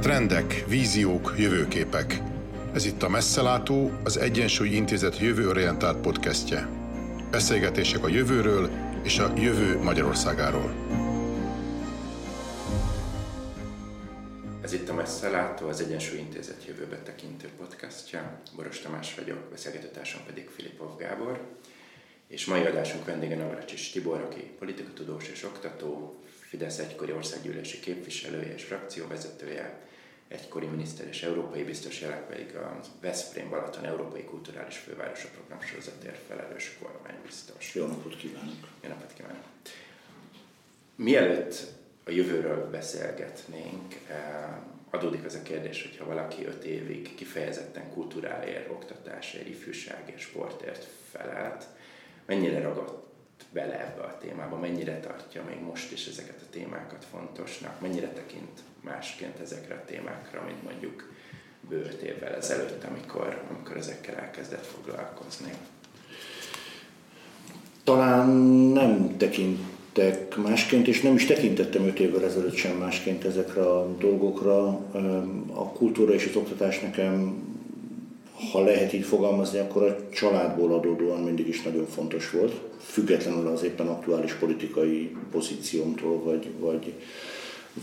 Trendek, víziók, jövőképek. Ez itt a Messzelátó, az Egyensúly Intézet jövőorientált podcastje. Beszélgetések a jövőről és a jövő Magyarországáról. Ez itt a Messzelátó, az Egyensúly Intézet jövőbe tekintő podcastja. Boros Tamás vagyok, beszélgetőtársam pedig Filipov Gábor. És mai adásunk vendége Navracsis Tibor, aki politikatudós és oktató, Fidesz egykori országgyűlési képviselője és frakcióvezetője, egykori miniszter és európai biztos, jelenleg pedig a Veszprém Balaton Európai Kulturális Fővárosa program sorozatért felelős kormánybiztos. Jó napot kívánok! Jó napot kívánok! Mielőtt a jövőről beszélgetnénk, eh, adódik az a kérdés, hogyha valaki öt évig kifejezetten kultúráért, oktatásért, ifjúságért, sportért felelt, mennyire ragadt bele ebbe a témába, mennyire tartja még most is ezeket a témákat fontosnak, mennyire tekint másként ezekre a témákra, mint mondjuk bőt évvel ezelőtt, amikor, amikor ezekkel elkezdett foglalkozni. Talán nem tekintek másként, és nem is tekintettem öt évvel ezelőtt sem másként ezekre a dolgokra. A kultúra és az oktatás nekem ha lehet így fogalmazni, akkor a családból adódóan mindig is nagyon fontos volt, függetlenül az éppen aktuális politikai pozíciómtól, vagy, vagy,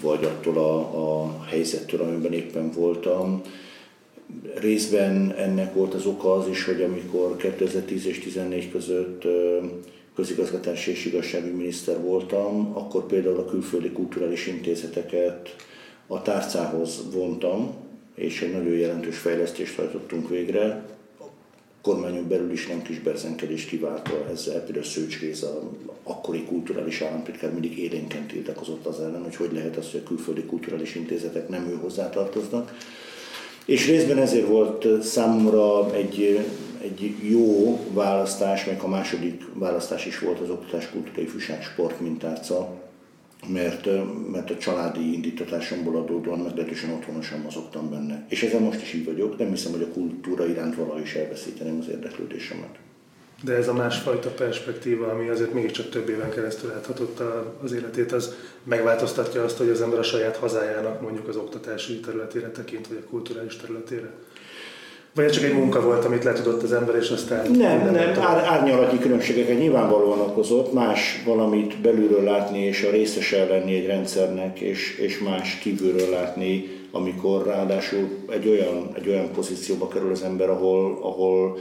vagy attól a, a helyzettől, amiben éppen voltam. Részben ennek volt az oka az is, hogy amikor 2010 és 2014 között közigazgatási és igazságügyi miniszter voltam, akkor például a külföldi kulturális intézeteket a tárcához vontam, és egy nagyon jelentős fejlesztést hajtottunk végre. A kormányon belül is nem kis berzenkedés kiváltva ezzel, például Szőcs Géza, akkori kulturális államtitkár mindig élénken tiltakozott az ellen, hogy hogy lehet az, hogy a külföldi kulturális intézetek nem ő hozzátartoznak. És részben ezért volt számomra egy, egy jó választás, meg a második választás is volt az Oktatás Kultúra Ifjúság Sport mintárca, mert, mert a családi indítatásomból adódóan meglehetősen otthonosan mozogtam benne. És ezzel most is így vagyok, nem hiszem, hogy a kultúra iránt valahogy is elveszíteném az érdeklődésemet. De ez a másfajta perspektíva, ami azért mégiscsak több éven keresztül áthatotta az életét, az megváltoztatja azt, hogy az ember a saját hazájának mondjuk az oktatási területére tekint, vagy a kulturális területére? Vagy csak egy munka volt, amit letudott az ember, és aztán... Nem, nem, ár, árnyalati különbségeket nyilvánvalóan okozott, más valamit belülről látni, és a részese lenni egy rendszernek, és, és más kívülről látni, amikor ráadásul egy olyan, egy olyan pozícióba kerül az ember, ahol, ahol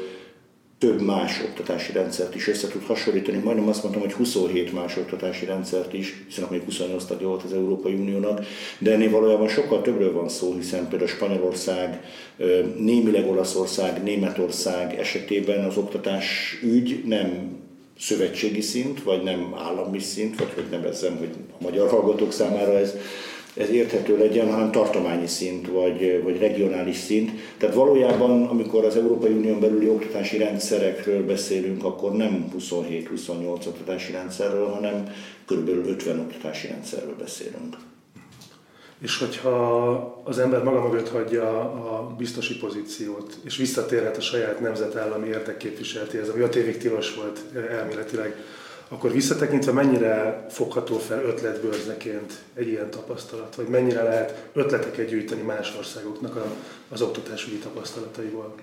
több más oktatási rendszert is össze tud hasonlítani. Majdnem azt mondtam, hogy 27 más oktatási rendszert is, hiszen még 28 tagja volt az Európai Uniónak, de ennél valójában sokkal többről van szó, hiszen például Spanyolország, némileg Olaszország, Németország esetében az oktatás ügy nem szövetségi szint, vagy nem állami szint, vagy hogy nevezzem, hogy a magyar hallgatók számára ez ez érthető legyen, hanem tartományi szint vagy, vagy regionális szint. Tehát valójában, amikor az Európai Unión belüli oktatási rendszerekről beszélünk, akkor nem 27-28 oktatási rendszerről, hanem kb. 50 oktatási rendszerről beszélünk. És hogyha az ember maga mögött hagyja a biztosi pozíciót, és visszatérhet a saját nemzetállami érdekképviseletéhez, ami 5 évig tilos volt elméletileg, akkor visszatekintve mennyire fogható fel ötletbőrzeként egy ilyen tapasztalat, vagy mennyire lehet ötleteket gyűjteni más országoknak a, az oktatásügyi tapasztalataiból?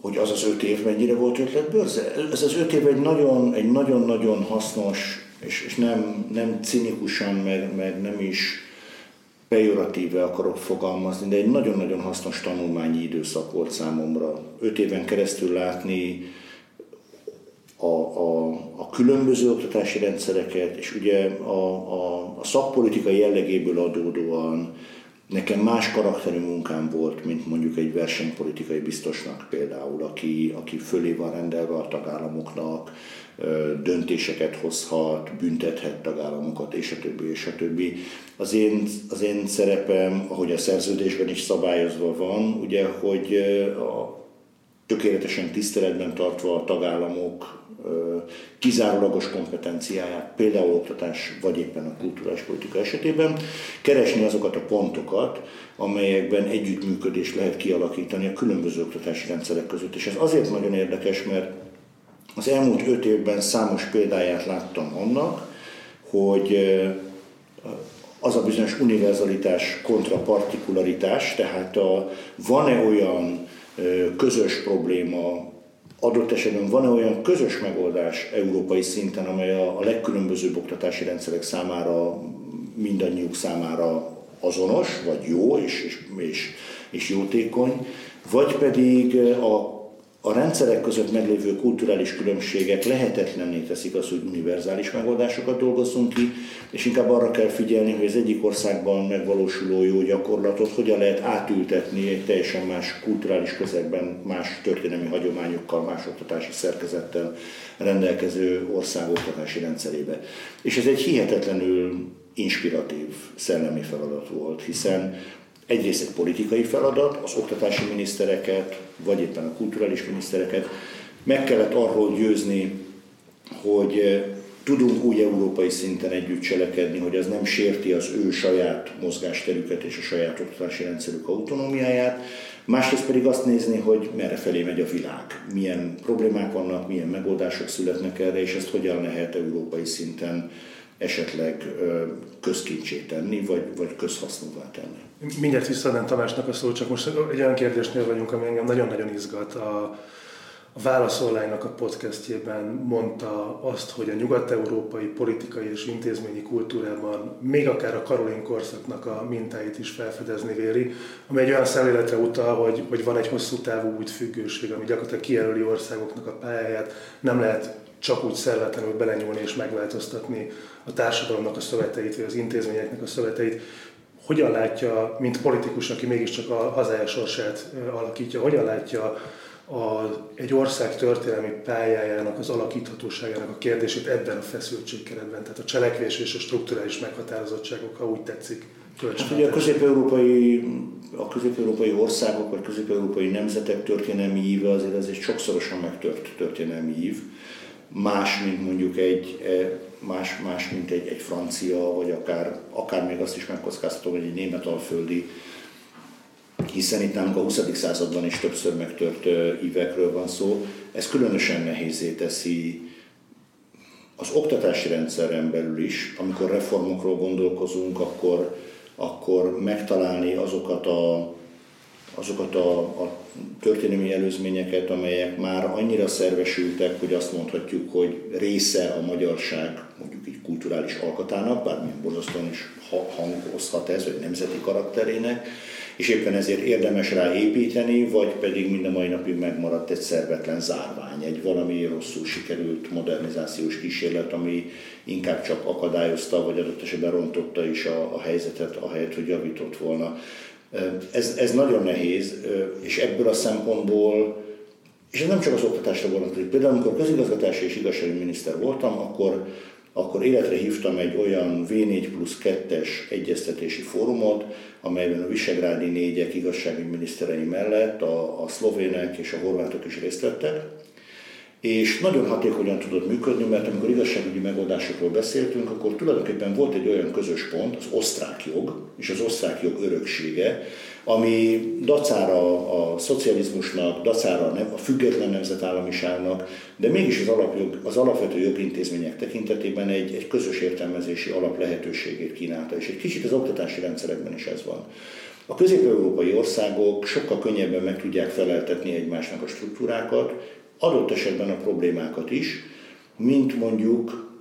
Hogy az az öt év mennyire volt ötletbőrze? Ez az öt év egy nagyon, egy nagyon-nagyon hasznos, és, és nem, nem cinikusan, meg, meg nem is pejoratíve akarok fogalmazni, de egy nagyon-nagyon hasznos tanulmányi időszak volt számomra. Öt éven keresztül látni, a, a, a különböző oktatási rendszereket, és ugye a, a, a szakpolitikai jellegéből adódóan nekem más karakterű munkám volt, mint mondjuk egy versenypolitikai biztosnak például, aki, aki fölé van rendelve a tagállamoknak, döntéseket hozhat, büntethet tagállamokat, és a többi, és a többi. Az én, az én szerepem, ahogy a szerződésben is szabályozva van, ugye, hogy a, tökéletesen tiszteletben tartva a tagállamok kizárólagos kompetenciáját, például oktatás, vagy éppen a kulturális politika esetében, keresni azokat a pontokat, amelyekben együttműködést lehet kialakítani a különböző oktatási rendszerek között. És ez azért nagyon érdekes, mert az elmúlt öt évben számos példáját láttam annak, hogy az a bizonyos univerzalitás kontra partikularitás, tehát a, van-e olyan közös probléma, adott esetben van-e olyan közös megoldás európai szinten, amely a, legkülönbözőbb oktatási rendszerek számára, mindannyiuk számára azonos, vagy jó és, és, és, és jótékony, vagy pedig a a rendszerek között meglévő kulturális különbségek lehetetlenné teszik azt, hogy univerzális megoldásokat dolgozzunk ki, és inkább arra kell figyelni, hogy az egyik országban megvalósuló jó gyakorlatot hogyan lehet átültetni egy teljesen más kulturális közegben, más történelmi hagyományokkal, más oktatási szerkezettel rendelkező ország oktatási rendszerébe. És ez egy hihetetlenül inspiratív szellemi feladat volt, hiszen egyrészt egy politikai feladat, az oktatási minisztereket, vagy éppen a kulturális minisztereket. Meg kellett arról győzni, hogy eh, tudunk úgy európai szinten együtt cselekedni, hogy ez nem sérti az ő saját mozgásterüket és a saját oktatási rendszerük autonómiáját, másrészt pedig azt nézni, hogy merre felé megy a világ, milyen problémák vannak, milyen megoldások születnek erre, és ezt hogyan lehet európai szinten esetleg közkincsé tenni, vagy, vagy közhasznúvá tenni. Mindjárt visszaadnám Tamásnak a szót, csak most egy olyan kérdésnél vagyunk, ami engem nagyon-nagyon izgat. A, a Válaszolánynak a podcastjében mondta azt, hogy a nyugat-európai politikai és intézményi kultúrában még akár a Karolin korszaknak a mintáit is felfedezni véri, ami egy olyan szemléletre utal, hogy, hogy van egy hosszú távú útfüggőség, ami gyakorlatilag kijelöli országoknak a pályáját, nem lehet csak úgy szervetlenül belenyúlni és megváltoztatni a társadalomnak a szöveteit, vagy az intézményeknek a szöveteit. Hogyan látja, mint politikus, aki mégiscsak a hazája sorsát alakítja, hogyan látja a, egy ország történelmi pályájának, az alakíthatóságának a kérdését ebben a feszültségkeretben, tehát a cselekvés és a strukturális meghatározottságok, ha úgy tetszik. Hát ugye a közép-európai, a közép-európai országok, vagy közép-európai nemzetek történelmi íve azért ez egy sokszorosan megtört történelmi ív más, mint mondjuk egy, e, más, más mint egy, egy francia, vagy akár, akár még azt is megkockáztatom, hogy egy német alföldi, hiszen itt nálunk a 20. században is többször megtört ívekről van szó. Ez különösen nehézé teszi az oktatási rendszeren belül is, amikor reformokról gondolkozunk, akkor, akkor megtalálni azokat a azokat a, a történelmi előzményeket, amelyek már annyira szervesültek, hogy azt mondhatjuk, hogy része a magyarság mondjuk így kulturális alkatának, bármilyen borzasztóan is hangozhat ez, vagy nemzeti karakterének, és éppen ezért érdemes rá építeni, vagy pedig mind a mai napig megmaradt egy szervetlen zárvány, egy valami rosszul sikerült modernizációs kísérlet, ami inkább csak akadályozta, vagy adott esetben rontotta is a, a helyzetet, ahelyett, hogy javított volna. Ez, ez nagyon nehéz, és ebből a szempontból, és ez nem csak az oktatásra vonatkozik. Például, amikor közigazgatási és igazságügyi miniszter voltam, akkor, akkor életre hívtam egy olyan V4 plusz 2-es egyeztetési fórumot, amelyben a visegrádi négyek igazságügyminiszterei mellett a, a szlovének és a horvátok is részt vettek és nagyon hatékonyan tudott működni, mert amikor igazságügyi megoldásokról beszéltünk, akkor tulajdonképpen volt egy olyan közös pont, az osztrák jog és az osztrák jog öröksége, ami dacára a szocializmusnak, dacára a független nemzetállamiságnak, de mégis az, alapjog, az alapvető jogintézmények tekintetében egy, egy közös értelmezési alap lehetőségét kínálta, és egy kicsit az oktatási rendszerekben is ez van. A közép-európai országok sokkal könnyebben meg tudják feleltetni egymásnak a struktúrákat, adott esetben a problémákat is, mint mondjuk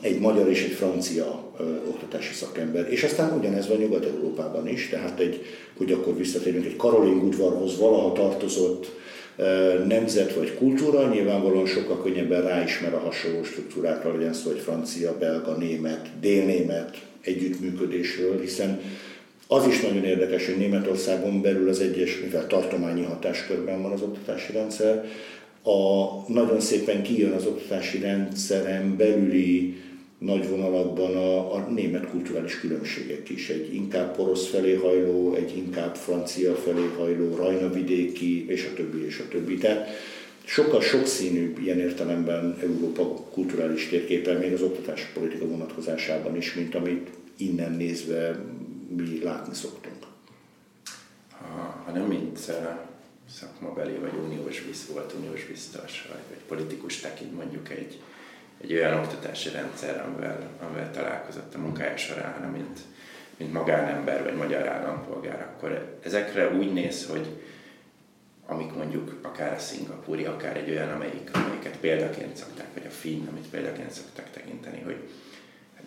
egy magyar és egy francia ö, oktatási szakember. És aztán ugyanez van Nyugat-Európában is, tehát egy, hogy akkor visszatérünk, egy Karolin udvarhoz valaha tartozott ö, nemzet vagy kultúra, nyilvánvalóan sokkal könnyebben ráismer a hasonló struktúrákra, legyen szó egy francia, belga, német, délnémet együttműködésről, hiszen az is nagyon érdekes, hogy Németországon belül az egyes, mivel tartományi hatáskörben van az oktatási rendszer, a, nagyon szépen kijön az oktatási rendszeren belüli nagy vonalakban a, a német kulturális különbségek is. Egy inkább porosz felé hajló, egy inkább francia felé hajló, rajnavidéki, és a többi, és a többi. Tehát sokkal sokszínűbb ilyen értelemben Európa kulturális térképen, még az oktatási politika vonatkozásában is, mint amit innen nézve mi látni szoktunk. Ha, ha nem mint szakmabeli vagy uniós visz, volt uniós biztos, vagy, vagy politikus tekint mondjuk egy, egy olyan oktatási rendszer, amivel, amivel találkozott a munkája során, hanem mint, mint magánember vagy magyar állampolgár, akkor ezekre úgy néz, hogy amik mondjuk akár a szingapúri, akár egy olyan, amelyik, amelyiket példaként szokták, vagy a finn, amit példaként szokták tekinteni, hogy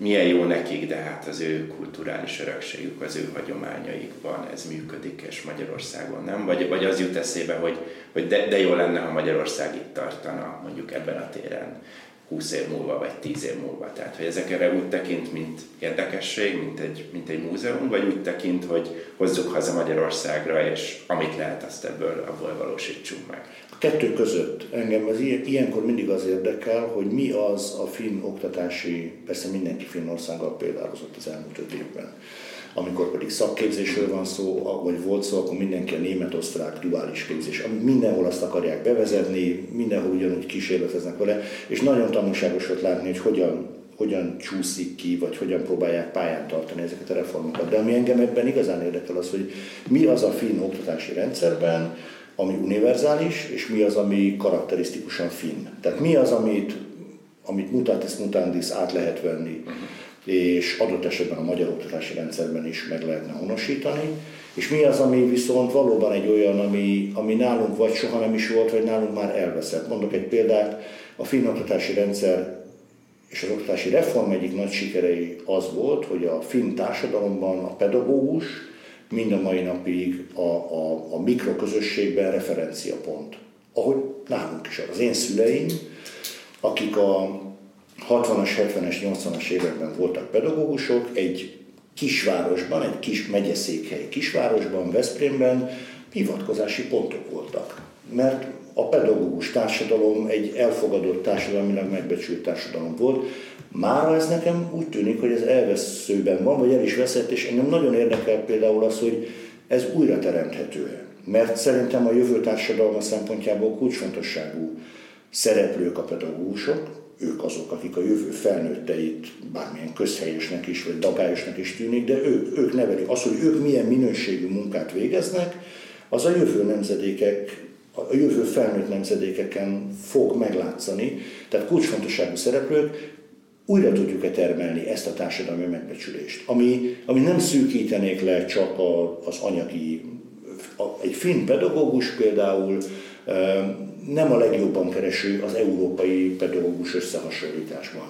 milyen jó nekik, de hát az ő kulturális örökségük, az ő hagyományaikban ez működik, és Magyarországon nem. Vagy, vagy az jut eszébe, hogy, hogy de, de jó lenne, ha Magyarország itt tartana mondjuk ebben a téren 20 év múlva, vagy 10 év múlva. Tehát, hogy ezekre úgy tekint, mint érdekesség, mint egy, mint egy múzeum, vagy úgy tekint, hogy hozzuk haza Magyarországra, és amit lehet, azt ebből abból valósítsunk meg. Kettő között engem az ilyenkor mindig az érdekel, hogy mi az a finn oktatási, persze mindenki Finnországgal példálozott az elmúlt öt évben amikor pedig szakképzésről van szó, vagy volt szó, akkor mindenki a német-osztrák duális képzés. Mindenhol azt akarják bevezetni, mindenhol ugyanúgy kísérleteznek vele, és nagyon tanulságos volt látni, hogy hogyan, hogyan csúszik ki, vagy hogyan próbálják pályán tartani ezeket a reformokat. De ami engem ebben igazán érdekel az, hogy mi az a finn oktatási rendszerben, ami univerzális, és mi az, ami karakterisztikusan finn. Tehát mi az, amit, amit mutatis mutandis át lehet venni. És adott esetben a magyar oktatási rendszerben is meg lehetne honosítani. És mi az, ami viszont valóban egy olyan, ami, ami nálunk vagy soha nem is volt, vagy nálunk már elveszett. Mondok egy példát, a finn oktatási rendszer és az oktatási reform egyik nagy sikerei az volt, hogy a finn társadalomban a pedagógus mind a mai napig a, a, a mikroközösségben referenciapont. Ahogy nálunk is az én szüleim, akik a 60-as, 70-es, 80-as években voltak pedagógusok, egy kisvárosban, egy kis megyeszékhely kisvárosban, Veszprémben hivatkozási pontok voltak. Mert a pedagógus társadalom egy elfogadott társadalmilag megbecsült társadalom volt. Mára ez nekem úgy tűnik, hogy ez elveszőben van, vagy el is veszett, és engem nagyon érdekel például az, hogy ez újra teremthető-e. Mert szerintem a jövő társadalma szempontjából kulcsfontosságú szereplők a pedagógusok, ők azok, akik a jövő felnőtteit bármilyen közhelyesnek is, vagy dagályosnak is tűnik, de ők, ők nevelik. Az, hogy ők milyen minőségű munkát végeznek, az a jövő nemzedékek, a jövő felnőtt nemzedékeken fog meglátszani. Tehát kulcsfontosságú szereplők, újra tudjuk-e termelni ezt a társadalmi megbecsülést, ami, ami nem szűkítenék le csak a, az anyagi, a, egy finn pedagógus például nem a legjobban kereső az európai pedagógus összehasonlításban.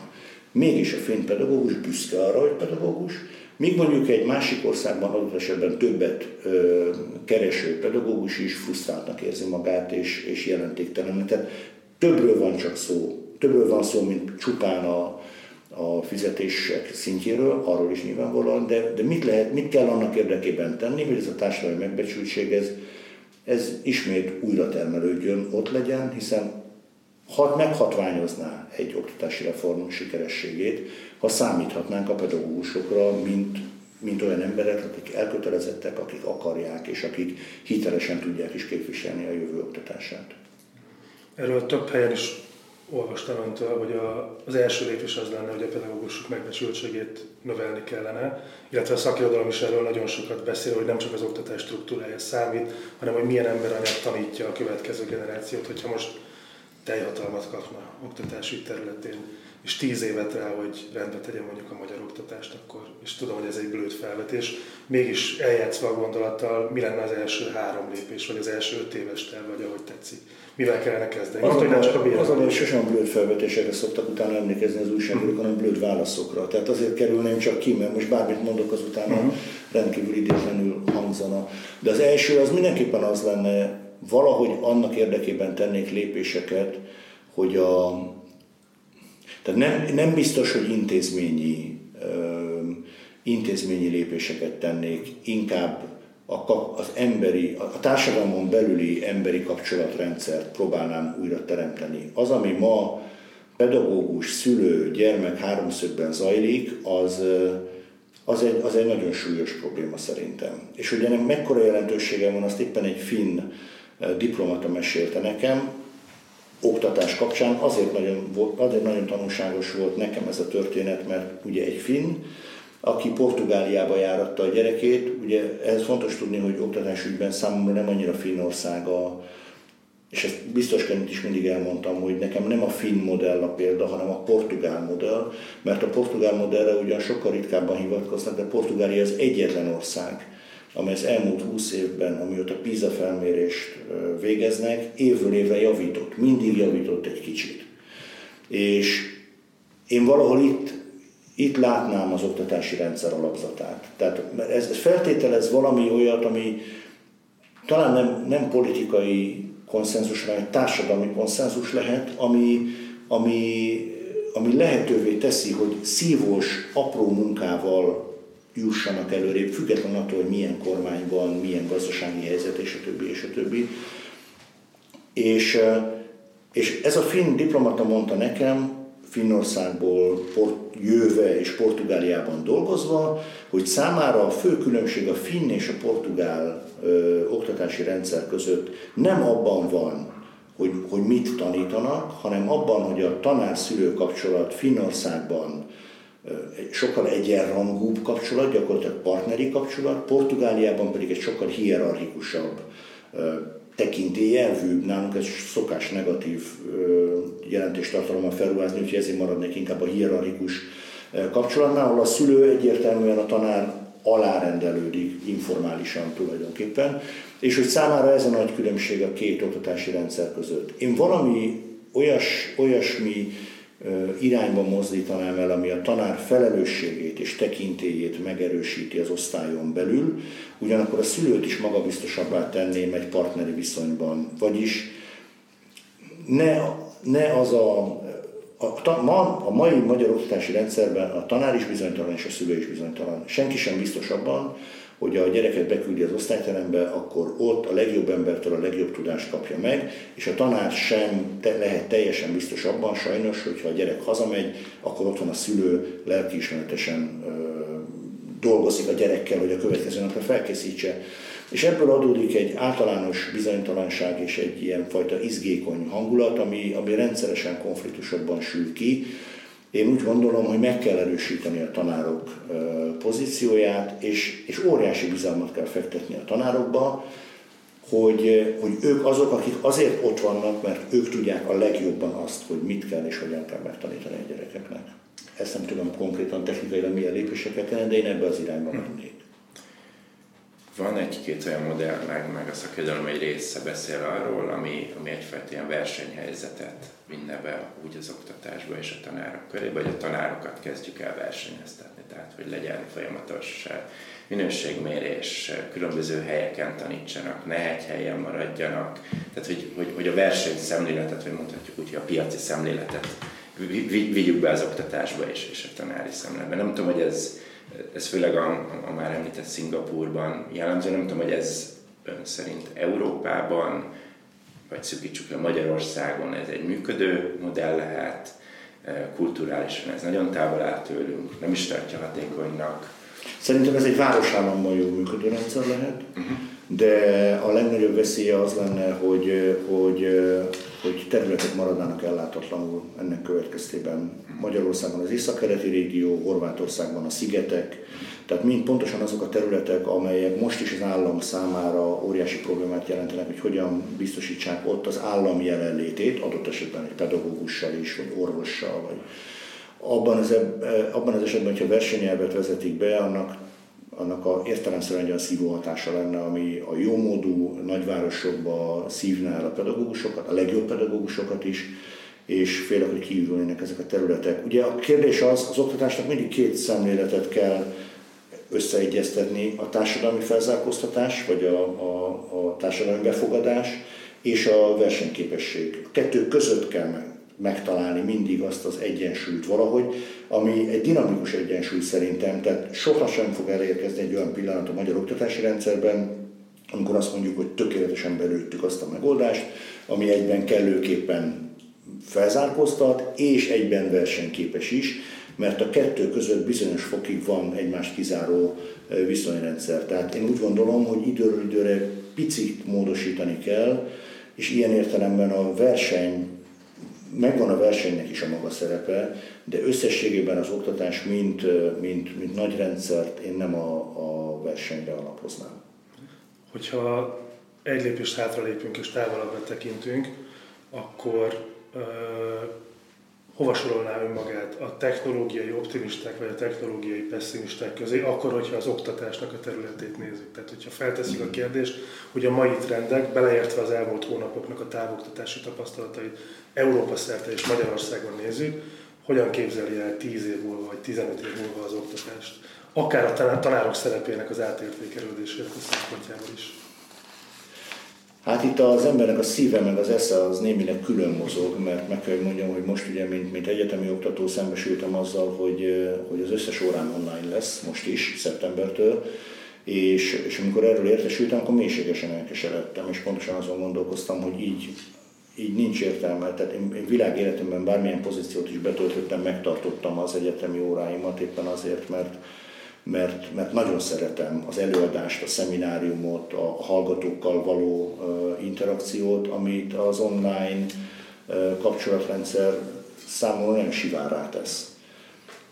Mégis a finn pedagógus büszke arra, hogy pedagógus, míg mondjuk egy másik országban adott esetben többet ö, kereső pedagógus is frusztráltnak érzi magát és, és jelentéktelen. Tehát többről van csak szó, többről van szó, mint csupán a, a fizetések szintjéről, arról is nyilvánvalóan, de, de mit, lehet, mit kell annak érdekében tenni, hogy ez a társadalmi megbecsültség ez, ez ismét újra termelődjön, ott legyen, hiszen ha meghatványozná egy oktatási reform sikerességét, ha számíthatnánk a pedagógusokra, mint, mint olyan emberek, akik elkötelezettek, akik akarják, és akik hitelesen tudják is képviselni a jövő oktatását. Erről több helyen is olvastam öntől, hogy a, az első lépés az lenne, hogy a pedagógusok megbecsültségét növelni kellene, illetve a szakirodalom is erről nagyon sokat beszél, hogy nem csak az oktatás struktúrája számít, hanem hogy milyen emberanyag tanítja a következő generációt, hogyha most teljhatalmat kapna oktatási területén, és tíz évet rá, hogy rendbe tegye mondjuk a magyar oktatást, akkor, és tudom, hogy ez egy blőd felvetés, mégis eljátszva a gondolattal, mi lenne az első három lépés, vagy az első öt éves terv, vagy ahogy tetszik mivel kellene kezdeni? Az, Mondta, csak a az a hogy sosem blöd felvetésekre szoktak utána emlékezni az újságírók, hanem blöd válaszokra. Tehát azért kerülném csak ki, mert most bármit mondok, az utána uh-huh. rendkívül idétlenül hangzana. De az első az mindenképpen az lenne, valahogy annak érdekében tennék lépéseket, hogy a, tehát nem, nem biztos, hogy intézményi, intézményi lépéseket tennék, inkább a, az emberi, a társadalmon belüli emberi kapcsolatrendszert próbálnám újra teremteni. Az, ami ma pedagógus, szülő, gyermek háromszögben zajlik, az, az, egy, az egy nagyon súlyos probléma szerintem. És hogy ennek mekkora jelentősége van, azt éppen egy finn diplomata mesélte nekem, oktatás kapcsán azért nagyon, azért nagyon tanulságos volt nekem ez a történet, mert ugye egy finn, aki Portugáliába járatta a gyerekét. Ugye ez fontos tudni, hogy oktatásügyben számomra nem annyira Finnország a, és ezt biztosként is mindig elmondtam, hogy nekem nem a finn modell a példa, hanem a portugál modell, mert a portugál modellre ugyan sokkal ritkábban hivatkoznak, de Portugália az egyetlen ország, amely az elmúlt 20 évben, amióta PISA felmérést végeznek, évről évre javított, mindig javított egy kicsit. És én valahol itt, itt látnám az oktatási rendszer alapzatát. Tehát ez, ez feltételez valami olyat, ami talán nem, nem politikai konszenzus, hanem társadalmi konszenzus lehet, ami, ami, ami lehetővé teszi, hogy szívós, apró munkával jussanak előrébb, függetlenül attól, hogy milyen kormányban, milyen gazdasági helyzet, és a többi, és a többi. És, és ez a finn diplomata mondta nekem, Finnországból port, jöve és Portugáliában dolgozva, hogy számára a fő különbség a finn és a portugál ö, oktatási rendszer között nem abban van, hogy, hogy mit tanítanak, hanem abban, hogy a tanár-szülő kapcsolat Finnországban sokkal egyenrangúbb kapcsolat, gyakorlatilag partneri kapcsolat, Portugáliában pedig egy sokkal hierarchikusabb, tekintélyelvűbb, nálunk ez szokás negatív jelentéstartalommal felruházni, úgyhogy ezért maradnék inkább a hierarchikus kapcsolatnál, ahol a szülő egyértelműen a tanár alárendelődik informálisan tulajdonképpen, és hogy számára ez a nagy különbség a két oktatási rendszer között. Én valami olyas, olyasmi irányba mozdítanám el, ami a tanár felelősségét és tekintélyét megerősíti az osztályon belül, ugyanakkor a szülőt is magabiztosabbá tenném egy partneri viszonyban. Vagyis ne, ne az a, a, a, ma, a mai magyar oktatási rendszerben a tanár is bizonytalan és a szülő is bizonytalan. Senki sem biztos abban, hogy a gyereket beküldi az osztályterembe, akkor ott a legjobb embertől a legjobb tudást kapja meg, és a tanár sem te, lehet teljesen biztos abban, sajnos, hogyha a gyerek hazamegy, akkor otthon a szülő lelkiismeretesen ö, dolgozik a gyerekkel, hogy a következő napra felkészítse. És ebből adódik egy általános bizonytalanság és egy ilyen fajta izgékony hangulat, ami, ami rendszeresen konfliktusokban sül ki, én úgy gondolom, hogy meg kell erősíteni a tanárok pozícióját, és, és óriási bizalmat kell fektetni a tanárokba, hogy, hogy ők azok, akik azért ott vannak, mert ők tudják a legjobban azt, hogy mit kell és hogyan kell megtanítani a gyerekeknek. Ezt nem tudom konkrétan technikailag milyen lépéseket tenni, de én ebbe az irányba mennék. Van egy-két olyan modell, meg, meg a szakirodalom egy része beszél arról, ami, ami egyfajta ilyen versenyhelyzetet vinne be úgy az oktatásba és a tanárok körébe, hogy a tanárokat kezdjük el versenyeztetni, tehát hogy legyen folyamatos eh, minőségmérés, különböző helyeken tanítsanak, ne egy helyen maradjanak, tehát hogy, hogy, hogy a verseny szemléletet, vagy mondhatjuk úgy, hogy a piaci szemléletet vigyük be az oktatásba és, és a tanári szemléletbe. Nem tudom, hogy ez, ez főleg a, a már említett Szingapurban jellemző, nem tudom, hogy ez ön szerint Európában, vagy szűkítsük le Magyarországon, ez egy működő modell lehet, kulturálisan ez nagyon távol áll tőlünk, nem is tartja hatékonynak. Szerintem ez egy városállamban jó működő rendszer lehet, uh-huh. de a legnagyobb veszélye az lenne, hogy, hogy, hogy területek maradnának ellátatlanul ennek következtében. Magyarországon az északkeleti régió, Horvátországban a szigetek, tehát mind pontosan azok a területek, amelyek most is az állam számára óriási problémát jelentenek, hogy hogyan biztosítsák ott az állam jelenlétét, adott esetben egy pedagógussal is, vagy orvossal, vagy abban az, abban az esetben, hogyha versenyelvet vezetik be, annak annak a értelemszerűen egy olyan szívó hatása lenne, ami a jómódú nagyvárosokba szívná el a pedagógusokat, a legjobb pedagógusokat is, és félek, hogy kiürülnének ezek a területek. Ugye a kérdés az, az oktatásnak mindig két szemléletet kell összeegyeztetni, a társadalmi felzárkóztatás, vagy a, a, a társadalmi befogadás, és a versenyképesség. A kettő között kell meg, megtalálni mindig azt az egyensúlyt valahogy, ami egy dinamikus egyensúly szerintem, tehát soha sem fog elérkezni egy olyan pillanat a magyar oktatási rendszerben, amikor azt mondjuk, hogy tökéletesen belőttük azt a megoldást, ami egyben kellőképpen felzárkóztat, és egyben versenyképes is, mert a kettő között bizonyos fokig van egymást kizáró viszonyrendszer. Tehát én úgy gondolom, hogy időről időre picit módosítani kell, és ilyen értelemben a verseny, megvan a versenynek is a maga szerepe, de összességében az oktatás, mint, mint, mint nagy rendszert én nem a, a versenyre alapoznám. Hogyha egy lépést hátralépünk és távolabbra tekintünk, akkor uh, hova sorolná önmagát a technológiai optimisták vagy a technológiai pessimisták közé, akkor, hogyha az oktatásnak a területét nézzük. Tehát, hogyha felteszik a kérdést, hogy a mai trendek, beleértve az elmúlt hónapoknak a távoktatási tapasztalatait Európa szerte és Magyarországon nézzük, hogyan képzeli el 10 év múlva vagy 15 év múlva az oktatást. Akár a tanárok szerepének az átértékelődésének a szempontjából is. Hát itt az embernek a szíve meg az esze az némileg külön mozog, mert meg kell mondjam, hogy most ugye, mint, mint egyetemi oktató szembesültem azzal, hogy, hogy az összes órám online lesz, most is, szeptembertől, és, és amikor erről értesültem, akkor mélységesen elkeseredtem, és pontosan azon gondolkoztam, hogy így, így nincs értelme. Tehát én, én világéletemben bármilyen pozíciót is betöltöttem, megtartottam az egyetemi óráimat éppen azért, mert, mert, mert nagyon szeretem az előadást, a szemináriumot, a hallgatókkal való interakciót, amit az online kapcsolatrendszer számomra nagyon sivárá tesz.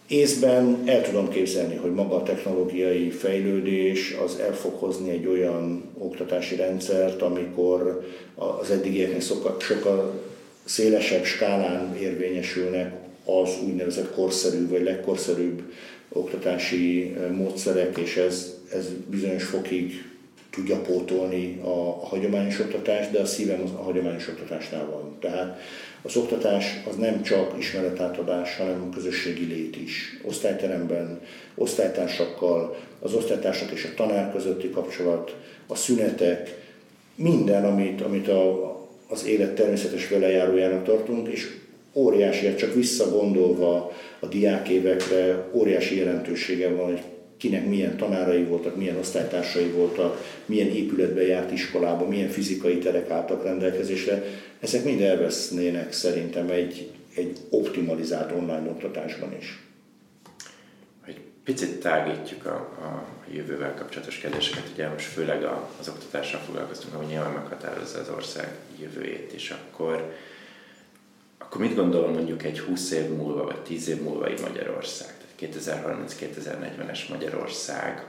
Észben el tudom képzelni, hogy maga a technológiai fejlődés az el fog hozni egy olyan oktatási rendszert, amikor az eddigieknek sokkal, sokkal szélesebb skálán érvényesülnek az úgynevezett korszerű vagy legkorszerűbb oktatási módszerek, és ez, ez bizonyos fokig tudja pótolni a, a hagyományos oktatást, de a szívem az a hagyományos oktatásnál van. Tehát az oktatás az nem csak ismeretátadás, hanem közösségi lét is. Osztályteremben, osztálytársakkal, az osztálytársak és a tanár közötti kapcsolat, a szünetek, minden, amit, amit a, az élet természetes velejárójának tartunk, és óriási, csak visszagondolva a diákévekre óriási jelentősége van, hogy kinek milyen tanárai voltak, milyen osztálytársai voltak, milyen épületbe járt iskolába, milyen fizikai terek álltak rendelkezésre. Ezek mind elvesznének szerintem egy, egy optimalizált online oktatásban is. Egy picit tágítjuk a, a jövővel kapcsolatos kérdéseket, ugye most főleg az oktatással foglalkoztunk, ami nyilván meghatározza az ország jövőjét, és akkor akkor mit gondol mondjuk egy 20 év múlva, vagy 10 év múlva egy Magyarország, tehát 2030-2040-es Magyarország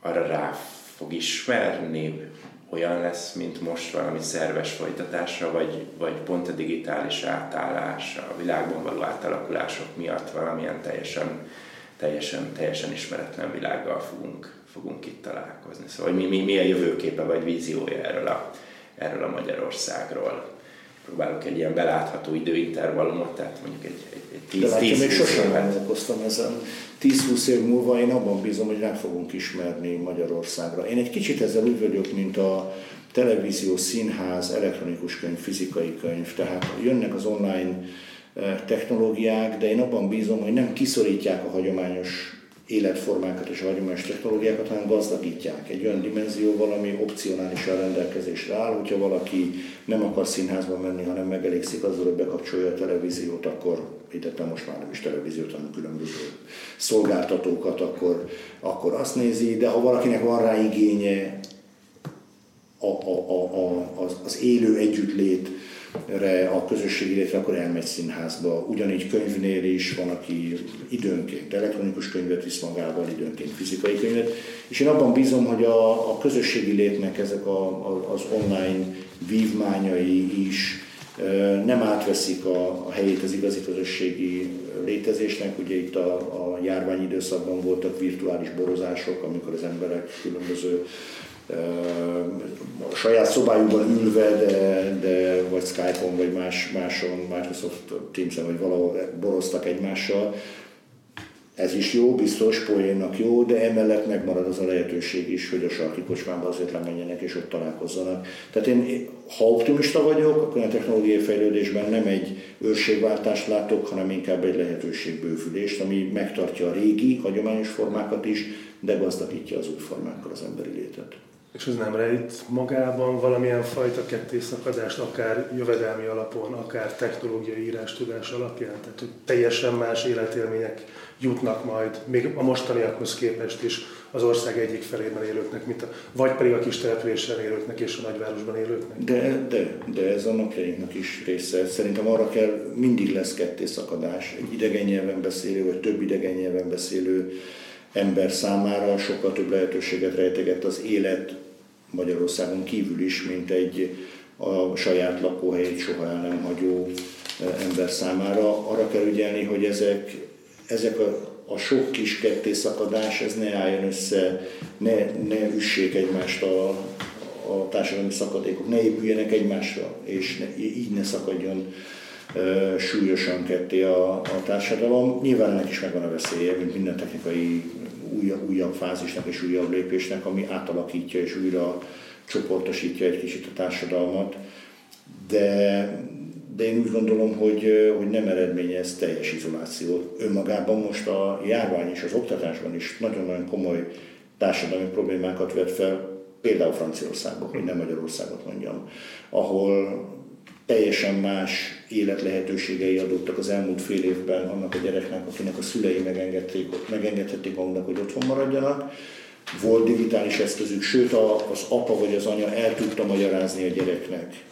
arra rá fog ismerni, olyan lesz, mint most valami szerves folytatásra, vagy, vagy pont a digitális átállás, a világban való átalakulások miatt valamilyen teljesen, teljesen, teljesen ismeretlen világgal fogunk, fogunk itt találkozni. Szóval mi, mi, mi a jövőképe vagy víziója erről a, erről a Magyarországról? Próbálok egy ilyen belátható időintervallumot, tehát mondjuk egy, egy, egy 10 De látja, még sosem gondolkoztam ezen. 10-20 év múlva én abban bízom, hogy rá fogunk ismerni Magyarországra. Én egy kicsit ezzel úgy vagyok, mint a televízió, színház, elektronikus könyv, fizikai könyv, tehát jönnek az online eh, technológiák, de én abban bízom, hogy nem kiszorítják a hagyományos életformákat és hagyományos technológiákat, hanem gazdagítják egy olyan dimenzióval, ami opcionálisan rendelkezésre áll. Hogyha valaki nem akar színházba menni, hanem megelégszik azzal, hogy bekapcsolja a televíziót, akkor hitettem most már nem is televíziót, hanem különböző szolgáltatókat, akkor, akkor azt nézi, de ha valakinek van rá igénye, a, a, a, a, az, az élő együttlét, a közösségi létre, akkor elmegy színházba. Ugyanígy könyvnél is van, aki időnként elektronikus könyvet visz magával, időnként fizikai könyvet, és én abban bízom, hogy a, a közösségi létnek ezek a, a, az online vívmányai is nem átveszik a, a helyét az igazi közösségi létezésnek. Ugye itt a, a járvány időszakban voltak virtuális borozások, amikor az emberek különböző a saját szobájukban ülve, de, de vagy Skype-on, vagy más, máson, Microsoft Teams-en, vagy valahol boroztak egymással. Ez is jó, biztos, poénnak jó, de emellett megmarad az a lehetőség is, hogy a sarki kocsmába azért lemenjenek és ott találkozzanak. Tehát én, ha optimista vagyok, akkor a technológiai fejlődésben nem egy őrségváltást látok, hanem inkább egy lehetőségbővülést, ami megtartja a régi, hagyományos formákat is, de gazdagítja az új formákkal az emberi létet. És ez nem rejt magában valamilyen fajta kettészakadást, akár jövedelmi alapon, akár technológiai írás tudás alapján? Tehát, hogy teljesen más életélmények jutnak majd, még a mostaniakhoz képest is az ország egyik felében élőknek, mint a, vagy pedig a kis településen élőknek és a nagyvárosban élőknek. De, de, de ez a napjainknak is része. Szerintem arra kell, mindig lesz kettészakadás. Egy idegen nyelven beszélő, vagy több idegen nyelven beszélő ember számára sokkal több lehetőséget rejteget az élet Magyarországon kívül is, mint egy a saját lakóhelyét soha el nem hagyó ember számára. Arra kell ügyelni, hogy ezek, ezek a, a sok kis kettészakadás, ez ne álljon össze, ne, ne üssék egymást a, a társadalmi szakadékok, ne épüljenek egymásra, és ne, így ne szakadjon súlyosan ketté a, a társadalom. Nyilván ennek is megvan a veszélye, mint minden technikai újabb, újabb fázisnak és újabb lépésnek, ami átalakítja és újra csoportosítja egy kicsit a társadalmat, de, de én úgy gondolom, hogy, hogy nem eredményez teljes izolációt. Önmagában most a járvány és az oktatásban is nagyon-nagyon komoly társadalmi problémákat vet fel, például Franciaországban, hogy nem Magyarországot mondjam, ahol teljesen más életlehetőségei adottak az elmúlt fél évben annak a gyereknek, akinek a szülei megengedték, megengedhették maguknak, hogy otthon maradjanak. Volt digitális eszközük, sőt az apa vagy az anya el tudta magyarázni a gyereknek,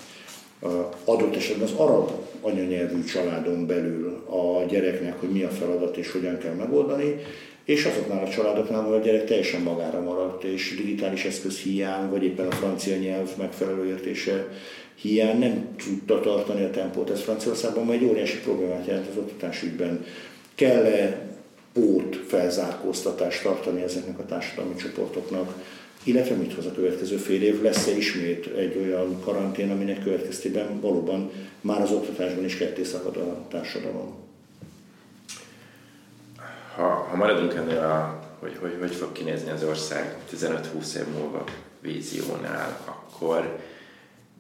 adott esetben az arab anyanyelvű családon belül a gyereknek, hogy mi a feladat és hogyan kell megoldani, és azoknál a családoknál, ahol a gyerek teljesen magára maradt, és digitális eszköz hiány, vagy éppen a francia nyelv megfelelő értése hiány nem tudta tartani a tempót. Ez Franciaországban egy óriási problémát jelent az oktatásügyben. Kell-e pót felzárkóztatást tartani ezeknek a társadalmi csoportoknak, illetve mit hoz a következő fél év, lesz-e ismét egy olyan karantén, aminek következtében valóban már az oktatásban is ketté szakad a társadalom. Ha, ha maradunk ennél a, hogy, hogy hogy fog kinézni az ország 15-20 év múlva víziónál, akkor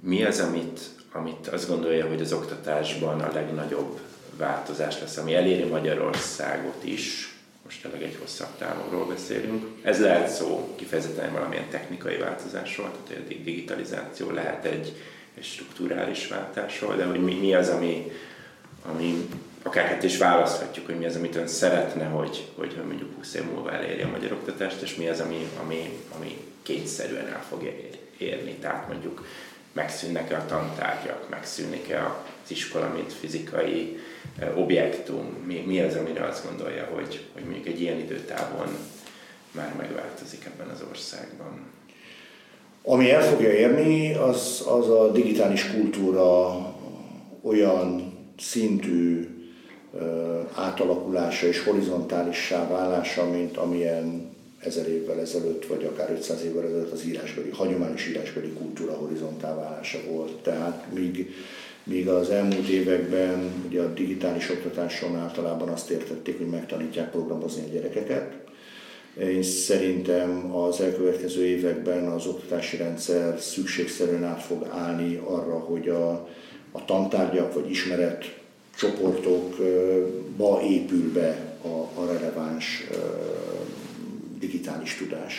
mi az, amit, amit azt gondolja, hogy az oktatásban a legnagyobb változás lesz, ami eléri Magyarországot is, most tényleg egy hosszabb távolról beszélünk. Ez lehet szó kifejezetten valamilyen technikai változásról, tehát egy digitalizáció lehet egy, egy strukturális váltásról, de hogy mi, mi az, ami, ami akár hát is választhatjuk, hogy mi az, amit ön szeretne, hogy, hogy mondjuk 20 év múlva eléri a magyar oktatást, és mi az, ami, ami, ami kényszerűen el fogja érni. Tehát mondjuk megszűnnek-e a tantárgyak, megszűnik-e az iskola, mint fizikai objektum, mi, mi az, amire azt gondolja, hogy, hogy mondjuk egy ilyen időtávon már megváltozik ebben az országban. Ami el fogja érni, az, az a digitális kultúra olyan szintű átalakulása és horizontálissá válása, mint amilyen ezer évvel ezelőtt, vagy akár 500 évvel ezelőtt az írásbeli, hagyományos írásbeli kultúra horizontál válása volt. Tehát míg, míg az elmúlt években ugye a digitális oktatáson általában azt értették, hogy megtanítják programozni a gyerekeket, én szerintem az elkövetkező években az oktatási rendszer szükségszerűen át fog állni arra, hogy a, a tantárgyak vagy ismeret csoportokba épül be a, a releváns digitális tudás.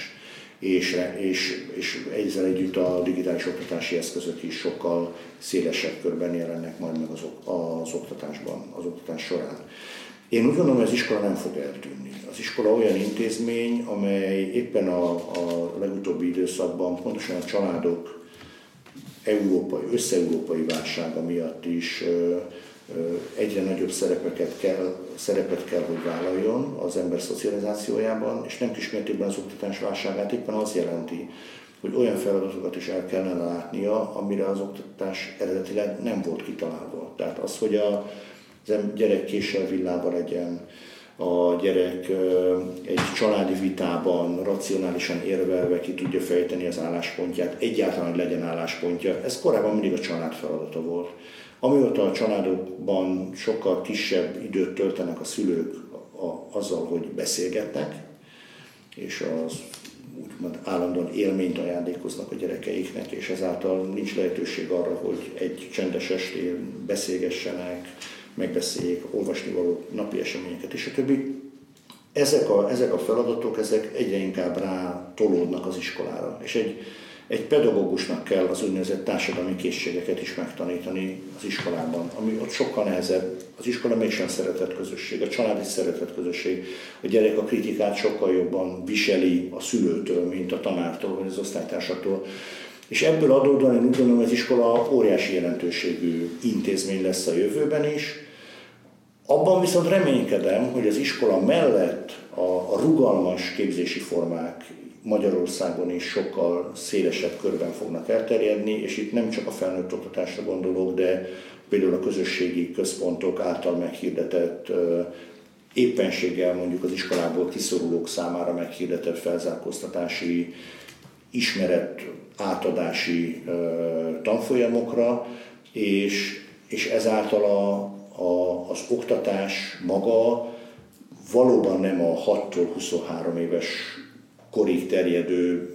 És, és, és ezzel együtt a digitális oktatási eszközök is sokkal szélesebb körben jelennek majd meg az, az oktatásban, az oktatás során. Én úgy gondolom, hogy az iskola nem fog eltűnni. Az iskola olyan intézmény, amely éppen a, a legutóbbi időszakban pontosan a családok európai, összeurópai válsága miatt is egyre nagyobb szerepeket kell, szerepet kell, hogy vállaljon az ember szocializációjában, és nem kismértékben az oktatás válságát éppen az jelenti, hogy olyan feladatokat is el kellene látnia, amire az oktatás eredetileg nem volt kitalálva. Tehát az, hogy a, gyerek késsel villába legyen, a gyerek egy családi vitában racionálisan érvelve ki tudja fejteni az álláspontját, egyáltalán legyen álláspontja. Ez korábban mindig a család feladata volt. Amióta a családokban sokkal kisebb időt töltenek a szülők a, azzal, hogy beszélgetnek, és az úgymond állandóan élményt ajándékoznak a gyerekeiknek, és ezáltal nincs lehetőség arra, hogy egy csendes estén beszélgessenek, megbeszéljék, olvasni való napi eseményeket és a többi. Ezek a, ezek a feladatok, ezek egyre inkább rá tolódnak az iskolára. És egy egy pedagógusnak kell az úgynevezett társadalmi készségeket is megtanítani az iskolában, ami ott sokkal nehezebb. Az iskola mégsem szeretett közösség, a család is szeretett közösség. A gyerek a kritikát sokkal jobban viseli a szülőtől, mint a tanártól, vagy az osztálytársaktól. És ebből adódóan én úgy gondolom, hogy az iskola óriási jelentőségű intézmény lesz a jövőben is. Abban viszont reménykedem, hogy az iskola mellett a, a rugalmas képzési formák Magyarországon is sokkal szélesebb körben fognak elterjedni, és itt nem csak a felnőtt oktatásra gondolok, de például a közösségi központok által meghirdetett éppenséggel mondjuk az iskolából kiszorulók számára meghirdetett felzárkóztatási ismeret átadási tanfolyamokra, és, és ezáltal a, a, az oktatás maga valóban nem a 6-tól 23 éves korig terjedő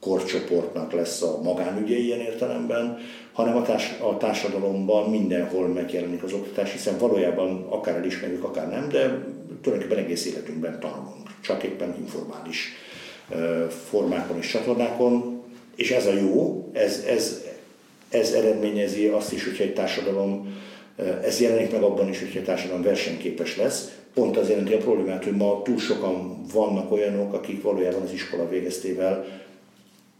korcsoportnak lesz a magánügye ilyen értelemben, hanem a, társ, a társadalomban mindenhol megjelenik az oktatás, hiszen valójában akár elismerjük, akár nem, de tulajdonképpen egész életünkben tanulunk, csak éppen informális formákon és csatornákon, és ez a jó, ez, ez, ez eredményezi azt is, hogyha egy társadalom, ez jelenik meg abban is, hogyha egy társadalom versenyképes lesz, pont az jelenti a problémát, hogy ma túl sokan vannak olyanok, akik valójában az iskola végeztével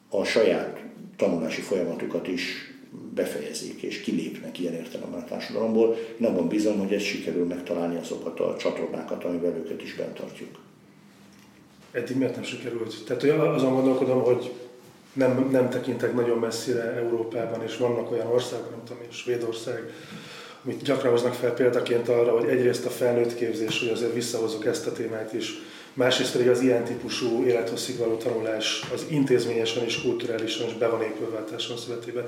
a saját tanulási folyamatukat is befejezik és kilépnek ilyen értelemben a társadalomból. Én abban bízom, hogy ez sikerül megtalálni azokat a csatornákat, amivel őket is bent tartjuk. Eddig miért nem sikerült? Tehát azon gondolkodom, hogy nem, nem tekintek nagyon messzire Európában, és vannak olyan országok, mint Svédország, amit gyakran hoznak fel példaként arra, hogy egyrészt a felnőtt képzés, hogy azért visszahozok ezt a témát is, másrészt pedig az ilyen típusú élethosszig való tanulás az intézményesen és kulturálisan is be van épülve a társadalom.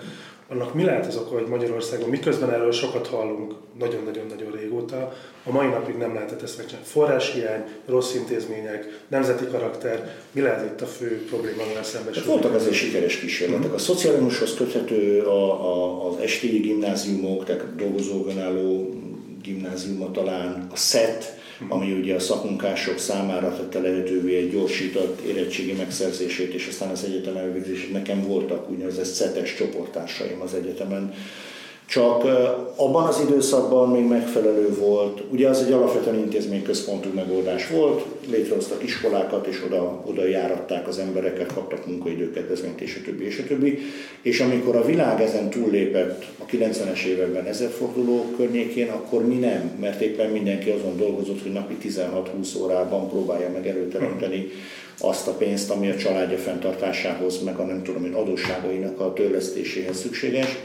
Annak mi lehet az oka, hogy Magyarországon, miközben erről sokat hallunk nagyon-nagyon-nagyon régóta, a mai napig nem lehetett ezt megcsinálni. Forráshiány, rossz intézmények, nemzeti karakter, mi lehet itt a fő probléma, amivel szembesülünk? Voltak azért sikeres kísérletek. A szocializmushoz köthető a, a, az esti gimnáziumok, tehát dolgozó önálló gimnáziuma talán, a SET, ami ugye a szakmunkások számára tette lehetővé egy gyorsított érettségi megszerzését, és aztán az egyetem elvégzését. Nekem voltak úgynevezett szetes csoportársaim az egyetemen, csak abban az időszakban még megfelelő volt, ugye az egy alapvetően intézményközpontú megoldás volt, létrehoztak iskolákat, és oda, oda járatták az embereket, kaptak munkaidőkedvezményt, és a többi, és a többi. És amikor a világ ezen túllépett a 90-es években ezerforduló környékén, akkor mi nem, mert éppen mindenki azon dolgozott, hogy napi 16-20 órában próbálja meg előteremteni azt a pénzt, ami a családja fenntartásához, meg a nem tudom én adósságainak a törlesztéséhez szükséges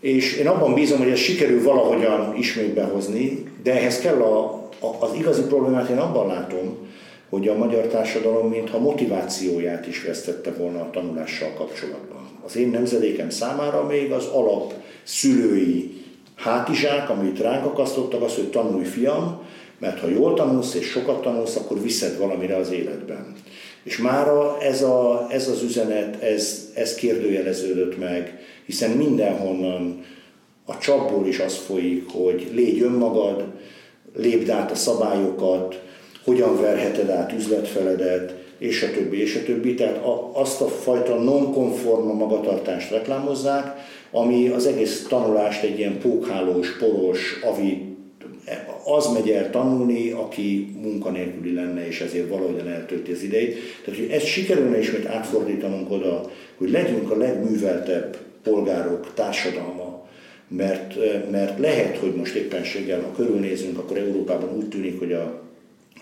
és én abban bízom, hogy ez sikerül valahogyan ismét behozni, de ehhez kell a, a, az igazi problémát én abban látom, hogy a magyar társadalom mintha motivációját is vesztette volna a tanulással kapcsolatban. Az én nemzedékem számára még az alap szülői hátizsák, amit ránk akasztottak, az, hogy tanulj fiam, mert ha jól tanulsz és sokat tanulsz, akkor viszed valamire az életben. És mára ez, a, ez az üzenet, ez, ez kérdőjeleződött meg, hiszen mindenhonnan a csapból is az folyik, hogy légy önmagad, lépd át a szabályokat, hogyan verheted át üzletfeledet, és a többi, és a többi. Tehát azt a fajta non-konforma magatartást reklámozzák, ami az egész tanulást egy ilyen pókhálós, poros, avi, az megy el tanulni, aki munkanélküli lenne, és ezért valahogyan eltölti az idejét. Tehát, hogy ezt sikerülne ismét átfordítanunk oda, hogy legyünk a legműveltebb polgárok társadalma, mert, mert lehet, hogy most éppenséggel, ha körülnézünk, akkor Európában úgy tűnik, hogy a,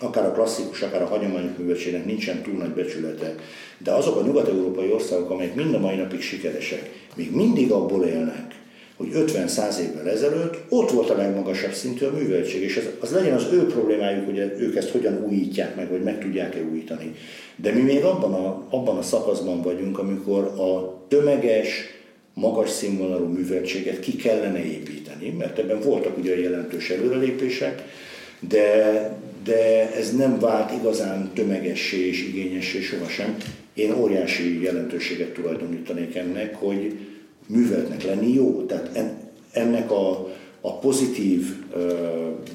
akár a klasszikus, akár a hagyományos műveltségnek nincsen túl nagy becsülete, de azok a nyugat-európai országok, amelyek mind a mai napig sikeresek, még mindig abból élnek, hogy 50-100 évvel ezelőtt ott volt a legmagasabb szintű a műveltség, és ez, az legyen az ő problémájuk, hogy ők ezt hogyan újítják meg, vagy meg tudják-e újítani. De mi még abban a, abban a szakaszban vagyunk, amikor a tömeges, magas színvonalú műveltséget ki kellene építeni, mert ebben voltak ugye jelentős előrelépések, de, de ez nem vált igazán tömegessé és igényessé sohasem. Én óriási jelentőséget tulajdonítanék ennek, hogy műveltnek lenni jó. Tehát ennek a, a pozitív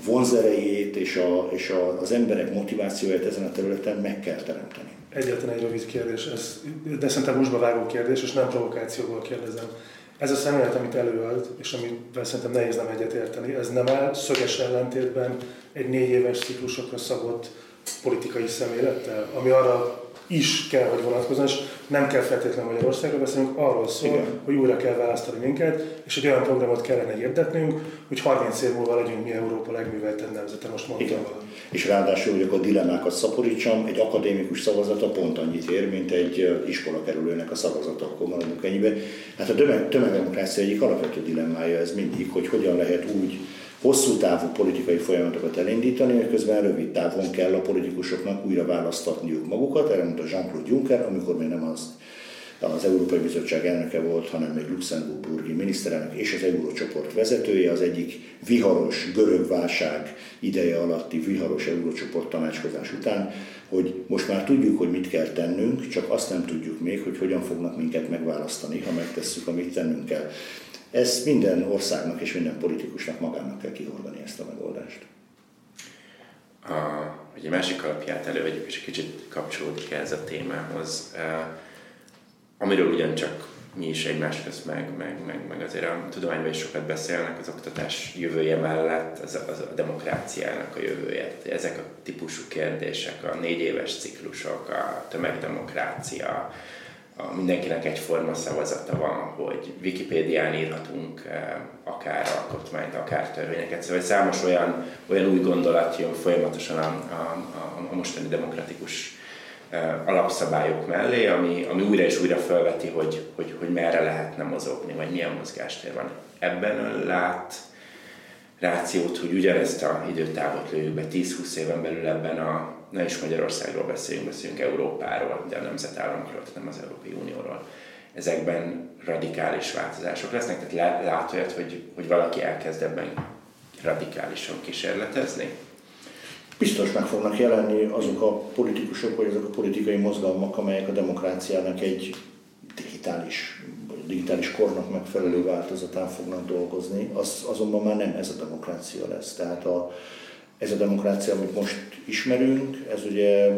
vonzerejét és, a, és a, az emberek motivációját ezen a területen meg kell teremteni. Egyetlen egy rövid kérdés, ez, de szerintem mostba vágó kérdés, és nem provokációból kérdezem. Ez a szemlélet, amit előad, és amivel szerintem nehéz nem egyet érteni, ez nem áll szöges ellentétben egy négy éves ciklusokra szabott politikai szemlélettel, ami arra is kell, hogy vonatkozzon, és nem kell feltétlenül Magyarországra beszélnünk, arról szól, Igen. hogy újra kell választani minket, és egy olyan programot kellene hirdetnünk, hogy 30 év múlva legyünk mi Európa legműveltebb nemzete, most mondtam Igen. És ráadásul, hogy akkor a dilemmákat szaporítsam, egy akadémikus szavazata pont annyit ér, mint egy iskola kerülőnek a szavazata, akkor maradunk ennyibe. Hát a tömegdemokrácia egyik alapvető dilemmája ez mindig, hogy hogyan lehet úgy hosszú távú politikai folyamatokat elindítani, hogy közben rövid távon kell a politikusoknak újra választatniuk magukat. Erre mondta Jean-Claude Juncker, amikor még nem az, az Európai Bizottság elnöke volt, hanem egy luxemburgi miniszterelnök és az Eurócsoport vezetője, az egyik viharos görög válság ideje alatti viharos Eurócsoport tanácskozás után, hogy most már tudjuk, hogy mit kell tennünk, csak azt nem tudjuk még, hogy hogyan fognak minket megválasztani, ha megtesszük, amit tennünk kell. Ez minden országnak és minden politikusnak magának kell kihordani ezt a megoldást. A, hogy egy másik alapját elővegyük, és egy kicsit kapcsolódik ez a témához, amiről ugyancsak mi is egymás közt meg, meg, meg, meg azért a tudományban is sokat beszélnek az oktatás jövője mellett, az, az a demokráciának a jövője. Ezek a típusú kérdések, a négy éves ciklusok, a tömegdemokrácia, a mindenkinek egyforma szavazata van, hogy Wikipédián írhatunk eh, akár alkotmányt, akár törvényeket. Szóval számos olyan, olyan új gondolat jön folyamatosan a, a, a mostani demokratikus eh, alapszabályok mellé, ami, ami újra és újra felveti, hogy, hogy, hogy merre lehetne mozogni, vagy milyen mozgástér van. Ebben ön lát rációt, hogy ugyanezt a időtávot lőjük be 10-20 éven belül ebben a ne is Magyarországról beszéljünk, beszéljünk Európáról, de a nemzetállamokról, nem az Európai Unióról. Ezekben radikális változások lesznek, tehát lát olyat, hogy, hogy valaki elkezd ebben radikálisan kísérletezni? Biztos meg fognak jelenni azok a politikusok, vagy azok a politikai mozgalmak, amelyek a demokráciának egy digitális, digitális kornak megfelelő változatán fognak dolgozni. Az azonban már nem ez a demokrácia lesz. Tehát a, ez a demokrácia, amit most ismerünk, ez ugye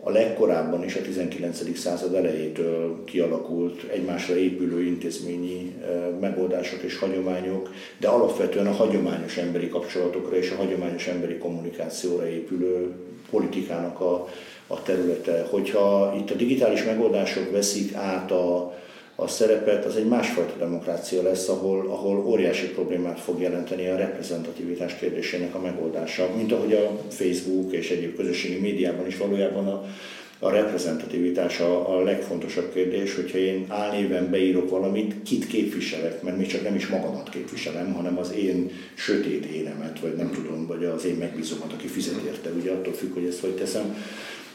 a legkorábban is a 19. század elejétől kialakult egymásra épülő intézményi eh, megoldások és hagyományok, de alapvetően a hagyományos emberi kapcsolatokra és a hagyományos emberi kommunikációra épülő politikának a, a területe. Hogyha itt a digitális megoldások veszik át a, a szerepet, az egy másfajta demokrácia lesz, ahol, ahol óriási problémát fog jelenteni a reprezentativitás kérdésének a megoldása, mint ahogy a Facebook és egyéb közösségi médiában is valójában a, a reprezentativitás a, a legfontosabb kérdés, hogyha én álnéven beírok valamit, kit képviselek, mert még csak nem is magamat képviselem, hanem az én sötét énemet, vagy nem tudom, vagy az én megbízomat, aki fizet érte, ugye attól függ, hogy ezt hogy teszem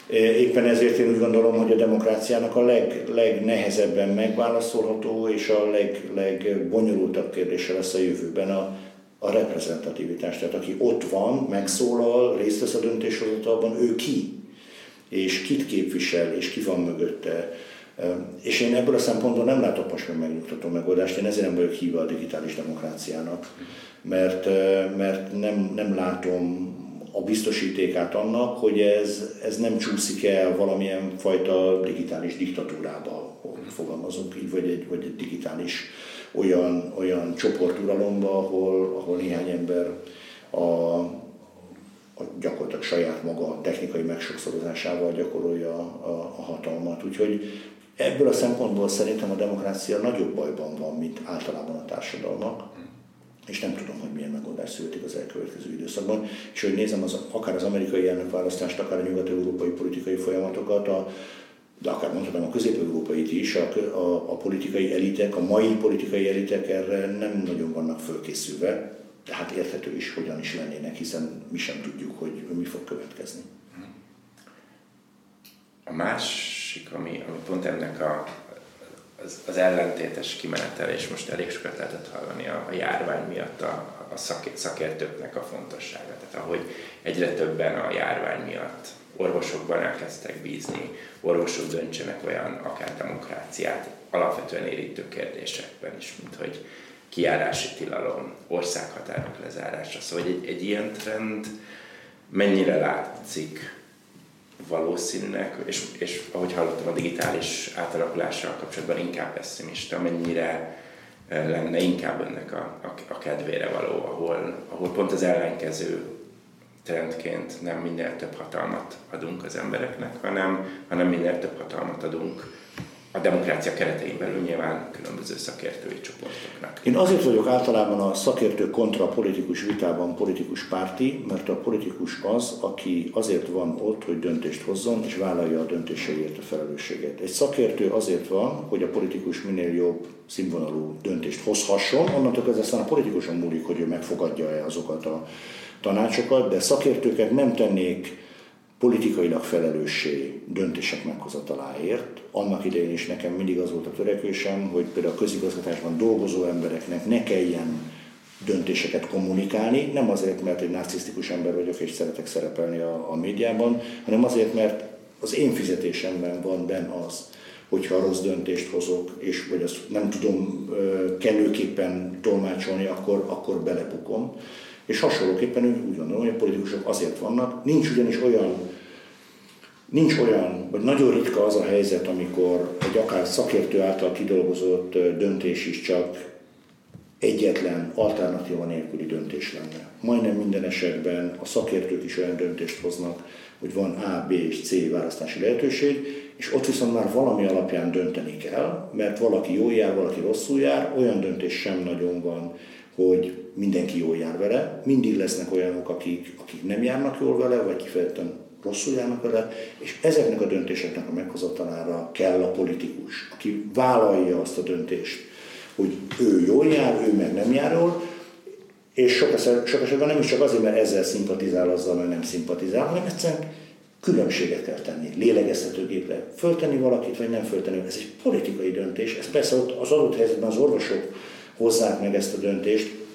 Éppen ezért én úgy gondolom, hogy a demokráciának a leg, legnehezebben megválaszolható és a leg, legbonyolultabb kérdése lesz a jövőben a, a reprezentativitás. Tehát aki ott van, megszólal, részt vesz a döntéshozatalban, ő ki? És kit képvisel, és ki van mögötte? És én ebből a szempontból nem látok most meg megnyugtató megoldást, én ezért nem vagyok híva a digitális demokráciának, mert, mert nem, nem látom a biztosítékát annak, hogy ez, ez nem csúszik el valamilyen fajta digitális diktatúrába, fogalmazunk így, vagy egy, vagy egy digitális olyan, olyan csoporturalomba, ahol, ahol néhány ember a, a gyakorlatilag saját maga technikai megsokszorozásával gyakorolja a, a hatalmat. Úgyhogy ebből a szempontból szerintem a demokrácia nagyobb bajban van, mint általában a társadalmak és nem tudom, hogy milyen megoldás születik az elkövetkező időszakban. És hogy nézem az, akár az amerikai elnökválasztást, akár a nyugat-európai politikai folyamatokat, a, de akár mondhatom a közép-európait is, a, a, a politikai elitek, a mai politikai elitek erre nem nagyon vannak fölkészülve, tehát érthető is, hogyan is lennének, hiszen mi sem tudjuk, hogy mi fog következni. A másik, ami, ami pont ennek a az, az ellentétes kimenetel, és most elég sokat lehetett hallani a, a járvány miatt a, a szak, szakértőknek a fontossága. Tehát ahogy egyre többen a járvány miatt orvosokban elkezdtek bízni, orvosok döntsenek olyan akár demokráciát alapvetően érintő kérdésekben is, mint hogy kiárási tilalom, országhatárok lezárása. Szóval egy, egy ilyen trend mennyire látszik valószínűnek, és, és ahogy hallottam a digitális átalakulással kapcsolatban inkább pessimista, mennyire lenne inkább ennek a, a, a kedvére való, ahol, ahol pont az ellenkező trendként nem minél több hatalmat adunk az embereknek, hanem, hanem minél több hatalmat adunk a demokrácia keretein belül nyilván különböző szakértői csoportoknak. Én azért vagyok általában a szakértő kontra politikus vitában politikus párti, mert a politikus az, aki azért van ott, hogy döntést hozzon, és vállalja a döntéseiért a felelősséget. Egy szakértő azért van, hogy a politikus minél jobb színvonalú döntést hozhasson, onnantól kezdve aztán a politikuson múlik, hogy ő megfogadja-e azokat a tanácsokat, de szakértőket nem tennék politikailag felelőssé döntések meghozataláért. Annak idején is nekem mindig az volt a törekvésem, hogy például a közigazgatásban dolgozó embereknek ne kelljen döntéseket kommunikálni, nem azért, mert egy narcisztikus ember vagyok és szeretek szerepelni a, a médiában, hanem azért, mert az én fizetésemben van benne az, hogyha rossz döntést hozok, és vagy azt nem tudom kellőképpen tolmácsolni, akkor, akkor belebukom. És hasonlóképpen úgy gondolom, hogy a politikusok azért vannak, nincs ugyanis olyan, nincs olyan, vagy nagyon ritka az a helyzet, amikor egy akár szakértő által kidolgozott döntés is csak egyetlen alternatíva nélküli döntés lenne. Majdnem minden esetben a szakértők is olyan döntést hoznak, hogy van A, B és C választási lehetőség, és ott viszont már valami alapján dönteni kell, mert valaki jó jár, valaki rosszul jár, olyan döntés sem nagyon van, hogy mindenki jól jár vele, mindig lesznek olyanok, akik, akik nem járnak jól vele, vagy kifejezetten rosszul járnak vele, és ezeknek a döntéseknek a meghozatalára kell a politikus, aki vállalja azt a döntést, hogy ő jól jár, ő meg nem jár jól, és sok, sok esetben nem is csak azért, mert ezzel szimpatizál, azzal, mert nem szimpatizál, hanem egyszerűen különbséget kell tenni, lélegeztetőgépre föltenni valakit, vagy nem föltenni. Ez egy politikai döntés, ez persze ott az adott helyzetben az orvosok hozzák meg ezt a döntést,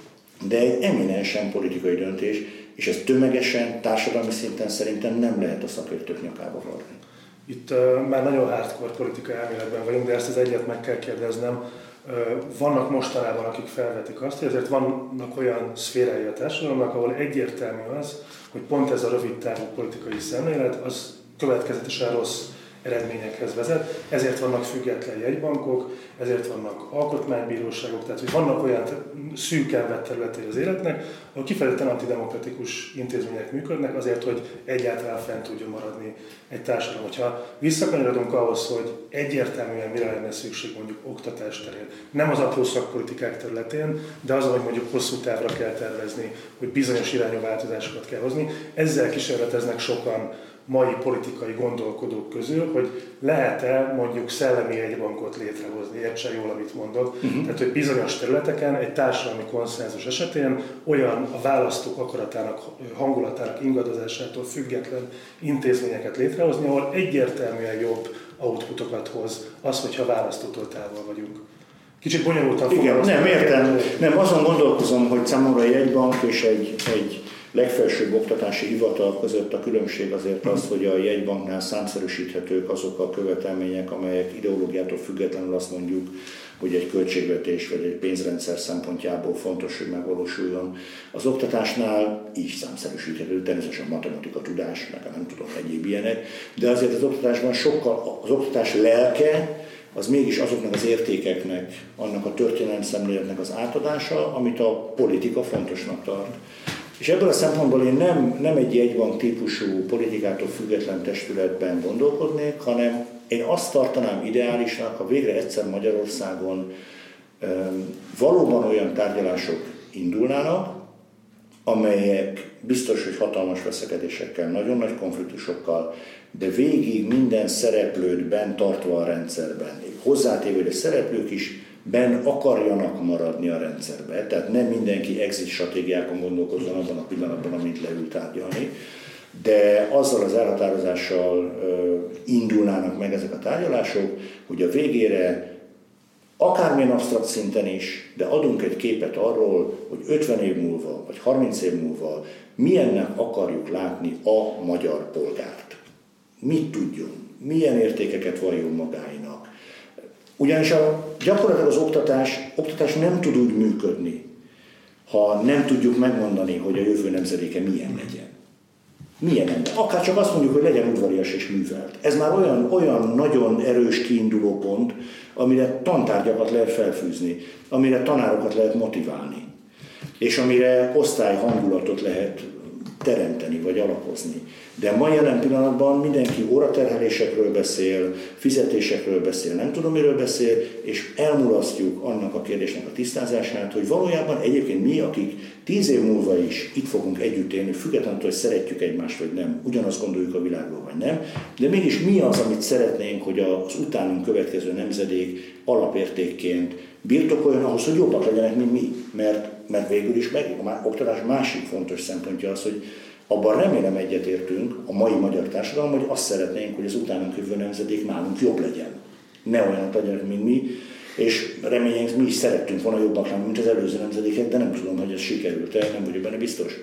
de egy eminensen politikai döntés, és ez tömegesen, társadalmi szinten szerintem nem lehet a szakértők nyakába varni. Itt uh, már nagyon hardcore politika elméletben vagyunk, de ezt az egyet meg kell kérdeznem. Uh, vannak mostanában, akik felvetik azt, hogy ezért vannak olyan szférái a társadalomnak, ahol egyértelmű az, hogy pont ez a rövid távú politikai szemlélet, az következetesen rossz eredményekhez vezet, ezért vannak független jegybankok, ezért vannak alkotmánybíróságok, tehát hogy vannak olyan szűk elvett területei az életnek, ahol kifejezetten antidemokratikus intézmények működnek azért, hogy egyáltalán fent tudjon maradni egy társadalom. Ha visszakanyarodunk ahhoz, hogy egyértelműen mire lenne szükség mondjuk oktatás terén, nem az apró szakpolitikák területén, de az, hogy mondjuk hosszú távra kell tervezni, hogy bizonyos irányú változásokat kell hozni, ezzel kísérleteznek sokan mai politikai gondolkodók közül, hogy lehet-e mondjuk szellemi egybankot létrehozni, értse jól, amit mondok. Uh-huh. Tehát, hogy bizonyos területeken egy társadalmi konszenzus esetén olyan a választók akaratának, hangulatának ingadozásától független intézményeket létrehozni, ahol egyértelműen jobb outputokat hoz az, hogyha választótól távol vagyunk. Kicsit bonyolultan Igen, nem értem. Nem, azon gondolkozom, hogy számomra egy jegybank és egy, egy legfelsőbb oktatási hivatal között a különbség azért az, hogy a jegybanknál számszerűsíthetők azok a követelmények, amelyek ideológiától függetlenül azt mondjuk, hogy egy költségvetés vagy egy pénzrendszer szempontjából fontos, hogy megvalósuljon. Az oktatásnál így számszerűsíthető, természetesen matematika tudás, meg nem tudom, egyéb ilyenek, de azért az oktatásban sokkal, az oktatás lelke, az mégis azoknak az értékeknek, annak a történelmi szemléletnek az átadása, amit a politika fontosnak tart. És ebből a szempontból én nem, nem egy jegybank típusú politikától független testületben gondolkodnék, hanem én azt tartanám ideálisnak, ha végre egyszer Magyarországon valóban olyan tárgyalások indulnának, amelyek biztos, hogy hatalmas veszekedésekkel, nagyon nagy konfliktusokkal, de végig minden szereplőt bent tartva a rendszerben, hozzátéve, hogy a szereplők is ben akarjanak maradni a rendszerbe. Tehát nem mindenki exit stratégiákon gondolkozzon abban a pillanatban, amit leül tárgyalni, de azzal az elhatározással indulnának meg ezek a tárgyalások, hogy a végére akármilyen absztrakt szinten is, de adunk egy képet arról, hogy 50 év múlva, vagy 30 év múlva milyennek akarjuk látni a magyar polgárt. Mit tudjon, milyen értékeket valljon magáinak, ugyanis a, gyakorlatilag az oktatás, oktatás nem tud úgy működni, ha nem tudjuk megmondani, hogy a jövő nemzedéke milyen legyen. Milyen ember. Akár csak azt mondjuk, hogy legyen udvarias és művelt. Ez már olyan, olyan nagyon erős kiinduló pont, amire tantárgyakat lehet felfűzni, amire tanárokat lehet motiválni, és amire osztály hangulatot lehet teremteni vagy alapozni. De ma jelen pillanatban mindenki óraterhelésekről beszél, fizetésekről beszél, nem tudom miről beszél, és elmulasztjuk annak a kérdésnek a tisztázását, hogy valójában egyébként mi, akik tíz év múlva is itt fogunk együtt élni, függetlenül, hogy szeretjük egymást vagy nem, ugyanazt gondoljuk a világról vagy nem, de mégis mi az, amit szeretnénk, hogy az utánunk következő nemzedék alapértékként birtokoljon ahhoz, hogy jobbak legyenek, mint mi. Mert, mert végül is meg, a oktatás másik fontos szempontja az, hogy abban remélem egyetértünk a mai magyar társadalom, hogy azt szeretnénk, hogy az utánunk jövő nemzedék nálunk jobb legyen. Ne olyan legyenek, mint mi, és reményeink mi is szerettünk volna jobbak lenni, mint az előző nemzedékek, de nem tudom, hogy ez sikerült-e, nem vagyok benne biztos.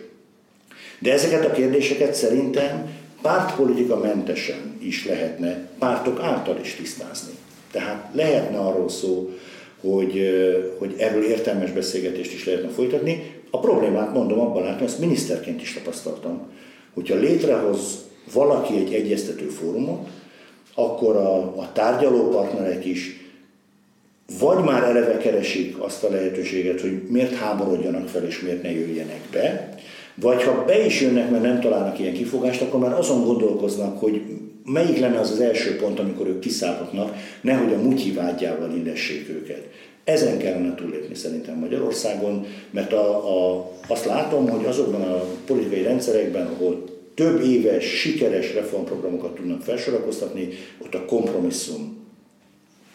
De ezeket a kérdéseket szerintem pártpolitika mentesen is lehetne pártok által is tisztázni. Tehát lehetne arról szó, hogy, hogy erről értelmes beszélgetést is lehetne folytatni. A problémát mondom, abban látom, ezt miniszterként is tapasztaltam, hogyha létrehoz valaki egy egyeztető fórumot, akkor a, a tárgyalópartnerek is vagy már eleve keresik azt a lehetőséget, hogy miért háborodjanak fel és miért ne jöjjenek be, vagy ha be is jönnek, mert nem találnak ilyen kifogást, akkor már azon gondolkoznak, hogy melyik lenne az az első pont, amikor ők kiszállhatnak, nehogy a mutyi vágyával illessék őket. Ezen kellene túllépni szerintem Magyarországon, mert a, a, azt látom, hogy azokban a politikai rendszerekben, ahol több éves, sikeres reformprogramokat tudnak felsorakoztatni, ott a kompromisszum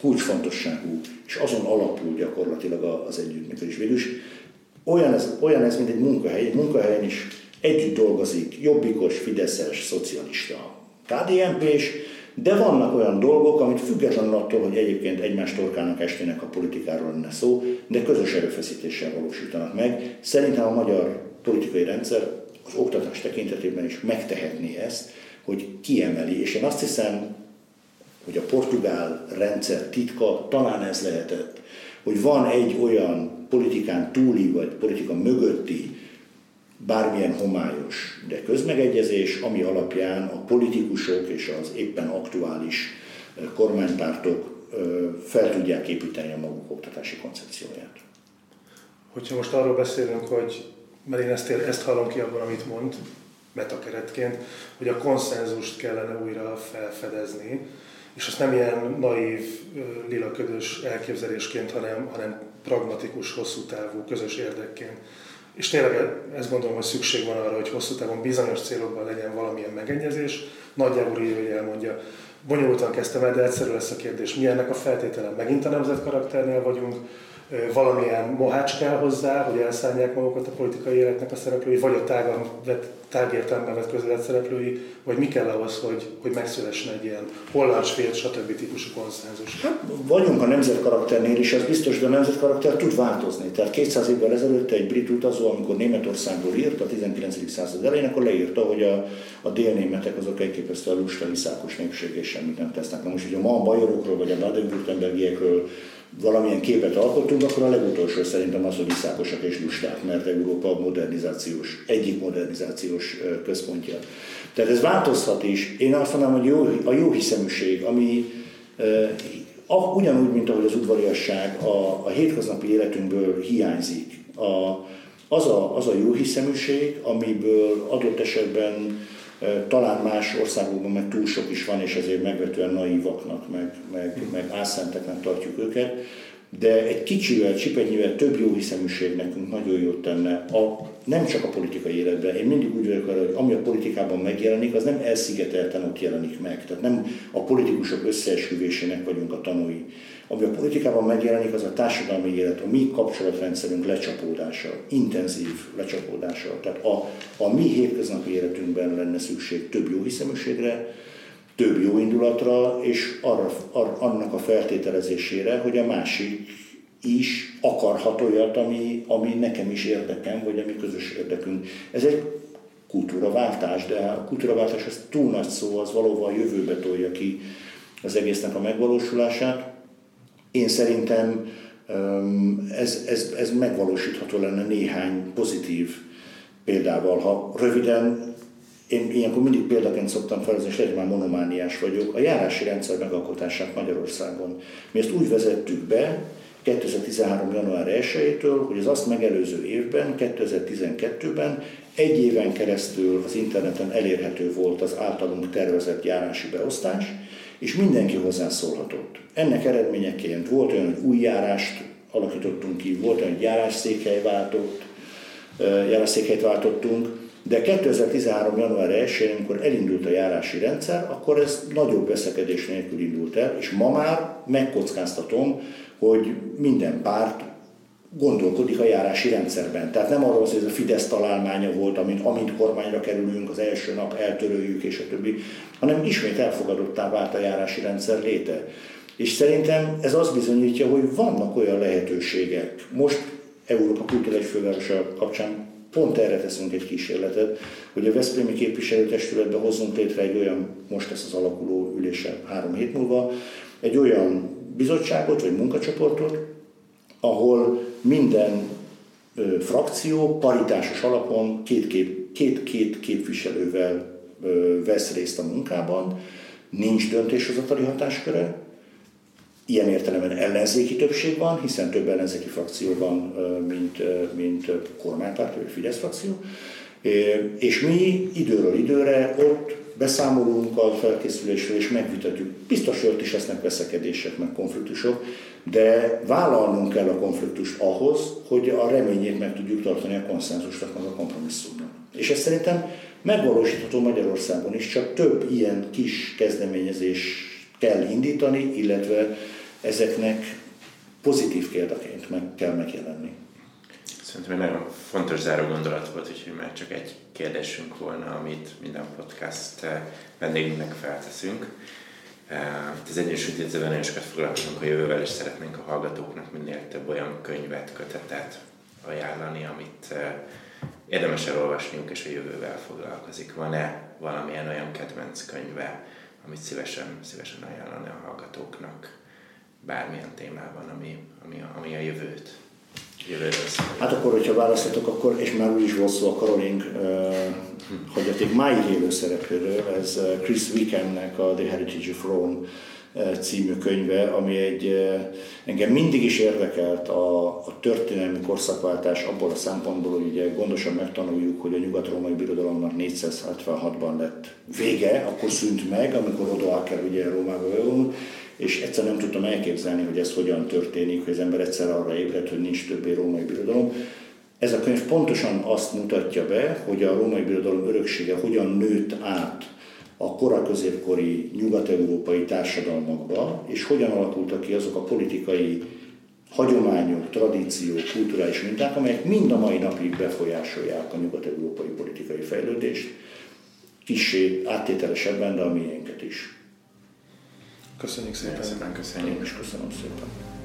kulcsfontosságú, és azon alapul gyakorlatilag az együttműködés. Végül is olyan ez, olyan ez, mint egy munkahely. Egy munkahelyen is együtt dolgozik jobbikos, fideszes, szocialista, kdnp és de vannak olyan dolgok, amit függetlenül attól, hogy egyébként egymás torkának estének a politikáról lenne szó, de közös erőfeszítéssel valósítanak meg. Szerintem a magyar politikai rendszer az oktatás tekintetében is megtehetné ezt, hogy kiemeli, és én azt hiszem, hogy a portugál rendszer titka talán ez lehetett, hogy van egy olyan politikán túli vagy politika mögötti bármilyen homályos, de közmegegyezés, ami alapján a politikusok és az éppen aktuális kormánypártok fel tudják építeni a maguk oktatási koncepcióját. Hogyha most arról beszélünk, hogy, mert én ezt, ezt hallom ki abban, amit mond, metakeretként, hogy a konszenzust kellene újra felfedezni, és azt nem ilyen naív, lilaködös elképzelésként, hanem, hanem pragmatikus, hosszú távú, közös érdekként. És tényleg ezt gondolom, hogy szükség van arra, hogy hosszú távon bizonyos célokban legyen valamilyen megegyezés. Nagyjából így, hogy elmondja, bonyolultan kezdtem el, de egyszerű lesz a kérdés. Mi ennek a feltétele? Megint a nemzetkarakternél vagyunk, valamilyen mohács kell hozzá, hogy elszállják magukat a politikai életnek a szereplői, vagy a tágan vett, tágértelemben vett közélet szereplői, vagy mi kell ahhoz, hogy, hogy megszülessen egy ilyen holland, svéd, stb. típusú konszenzus? Hát, vagyunk a nemzetkarakternél is, az biztos, hogy a nemzetkarakter tud változni. Tehát 200 évvel ezelőtt egy brit utazó, amikor Németországból írt a 19. század elején, akkor leírta, hogy a, a délnémetek azok elképesztően lusta, hiszákos népség és semmit nem tesznek. Na most, hogyha ma a bajorokról vagy a baden-württembergiekről valamilyen képet alkottunk, akkor a legutolsó szerintem az, hogy iszákosak és lusták, mert Európa a modernizációs, egyik modernizációs központja. Tehát ez változhat is. Én azt mondanám, hogy jó, a jó hiszeműség, ami uh, ugyanúgy, mint ahogy az udvariasság a, a hétköznapi életünkből hiányzik. A, az, a, az a jó hiszeműség, amiből adott esetben talán más országokban meg túl sok is van, és ezért megvetően naívaknak, meg, meg, meg álszenteknek tartjuk őket, de egy kicsivel, csipennyivel több jó hiszeműség nekünk nagyon jót tenne, a, nem csak a politikai életben. Én mindig úgy vagyok hogy ami a politikában megjelenik, az nem elszigetelten ott jelenik meg. Tehát nem a politikusok összeesküvésének vagyunk a tanúi. Ami a politikában megjelenik, az a társadalmi élet, a mi kapcsolatrendszerünk lecsapódása, intenzív lecsapódása. Tehát a, a mi hétköznapi életünkben lenne szükség több jó hiszeműségre, több jó indulatra, és arra, ar, annak a feltételezésére, hogy a másik is akarhat olyat, ami, ami nekem is érdekem, vagy ami közös érdekünk. Ez egy kultúraváltás, de a kultúraváltás az túl nagy szó, az valóban a jövőbe tolja ki az egésznek a megvalósulását. Én szerintem ez, ez, ez megvalósítható lenne néhány pozitív példával. Ha röviden, én ilyenkor mindig példaként szoktam fel, és legyen már monomániás vagyok, a járási rendszer megalkotását Magyarországon. Mi ezt úgy vezettük be, 2013. január 1-től, hogy az azt megelőző évben, 2012-ben Egy éven keresztül az interneten elérhető volt az általunk tervezett járási beosztás, és mindenki hozzászólhatott. Ennek eredményeként volt olyan, hogy új járást alakítottunk ki, volt olyan, hogy járásszékhely váltott, járásszékhelyt váltottunk, de 2013. január 1-én, amikor elindult a járási rendszer, akkor ez nagyobb veszekedés nélkül indult el, és ma már megkockáztatom, hogy minden párt gondolkodik a járási rendszerben. Tehát nem arról, hogy ez a Fidesz találmánya volt, amint, amint kormányra kerülünk, az első nap eltöröljük és a többi, hanem ismét elfogadottá vált a járási rendszer léte. És szerintem ez azt bizonyítja, hogy vannak olyan lehetőségek. Most Európa Kulturális Fővárosa kapcsán pont erre teszünk egy kísérletet, hogy a Veszprémi képviselőtestületbe hozzunk létre egy olyan, most lesz az alakuló ülése három hét múlva, egy olyan bizottságot vagy munkacsoportot, ahol minden ö, frakció paritásos alapon két, kép, két, két képviselővel ö, vesz részt a munkában, nincs döntéshozatali hatásköre, ilyen értelemben ellenzéki többség van, hiszen több ellenzéki frakció van, mint, mint kormánypárt vagy Fidesz frakció, és mi időről időre ott beszámolunk a felkészülésről és megvitatjuk. Biztos, hogy ott is lesznek veszekedések, meg konfliktusok, de vállalnunk kell a konfliktust ahhoz, hogy a reményét meg tudjuk tartani a konszenzusnak, meg a kompromisszumnak. És ez szerintem megvalósítható Magyarországon is, csak több ilyen kis kezdeményezés kell indítani, illetve ezeknek pozitív példaként meg kell megjelenni. Szerintem egy nagyon fontos záró gondolat volt, úgyhogy már csak egy kérdésünk volna, amit minden podcast vendégünknek felteszünk. Eh, az Egyesült Intézetben nagyon sokat foglalkozunk a jövővel, és szeretnénk a hallgatóknak minél több olyan könyvet, kötetet ajánlani, amit érdemes elolvasniuk, és a jövővel foglalkozik. Van-e valamilyen olyan kedvenc könyve, amit szívesen, szívesen ajánlani a hallgatóknak bármilyan témában, ami, ami, a, ami a jövőt Hát akkor, hogyha választhatok, akkor, és már úgy is volt szó a Karolink uh, hagyaték máig élő szereplőről, ez Chris Wickhamnek a The Heritage of Rome című könyve, ami egy, engem mindig is érdekelt a, a történelmi korszakváltás abból a szempontból, hogy ugye gondosan megtanuljuk, hogy a nyugat-római birodalomnak 476-ban lett vége, akkor szűnt meg, amikor Odoaker ugye Rómába jön, és egyszer nem tudtam elképzelni, hogy ez hogyan történik, hogy az ember egyszer arra ébred, hogy nincs többé római birodalom. Ez a könyv pontosan azt mutatja be, hogy a római birodalom öröksége hogyan nőtt át a koraközépkori nyugat-európai társadalmakba, és hogyan alakultak ki azok a politikai hagyományok, tradíciók, kulturális minták, amelyek mind a mai napig befolyásolják a nyugat-európai politikai fejlődést, kicsi áttételesebben, de a miénket is. Köszönjük szépen. Köszönjük. Én is köszönöm szépen.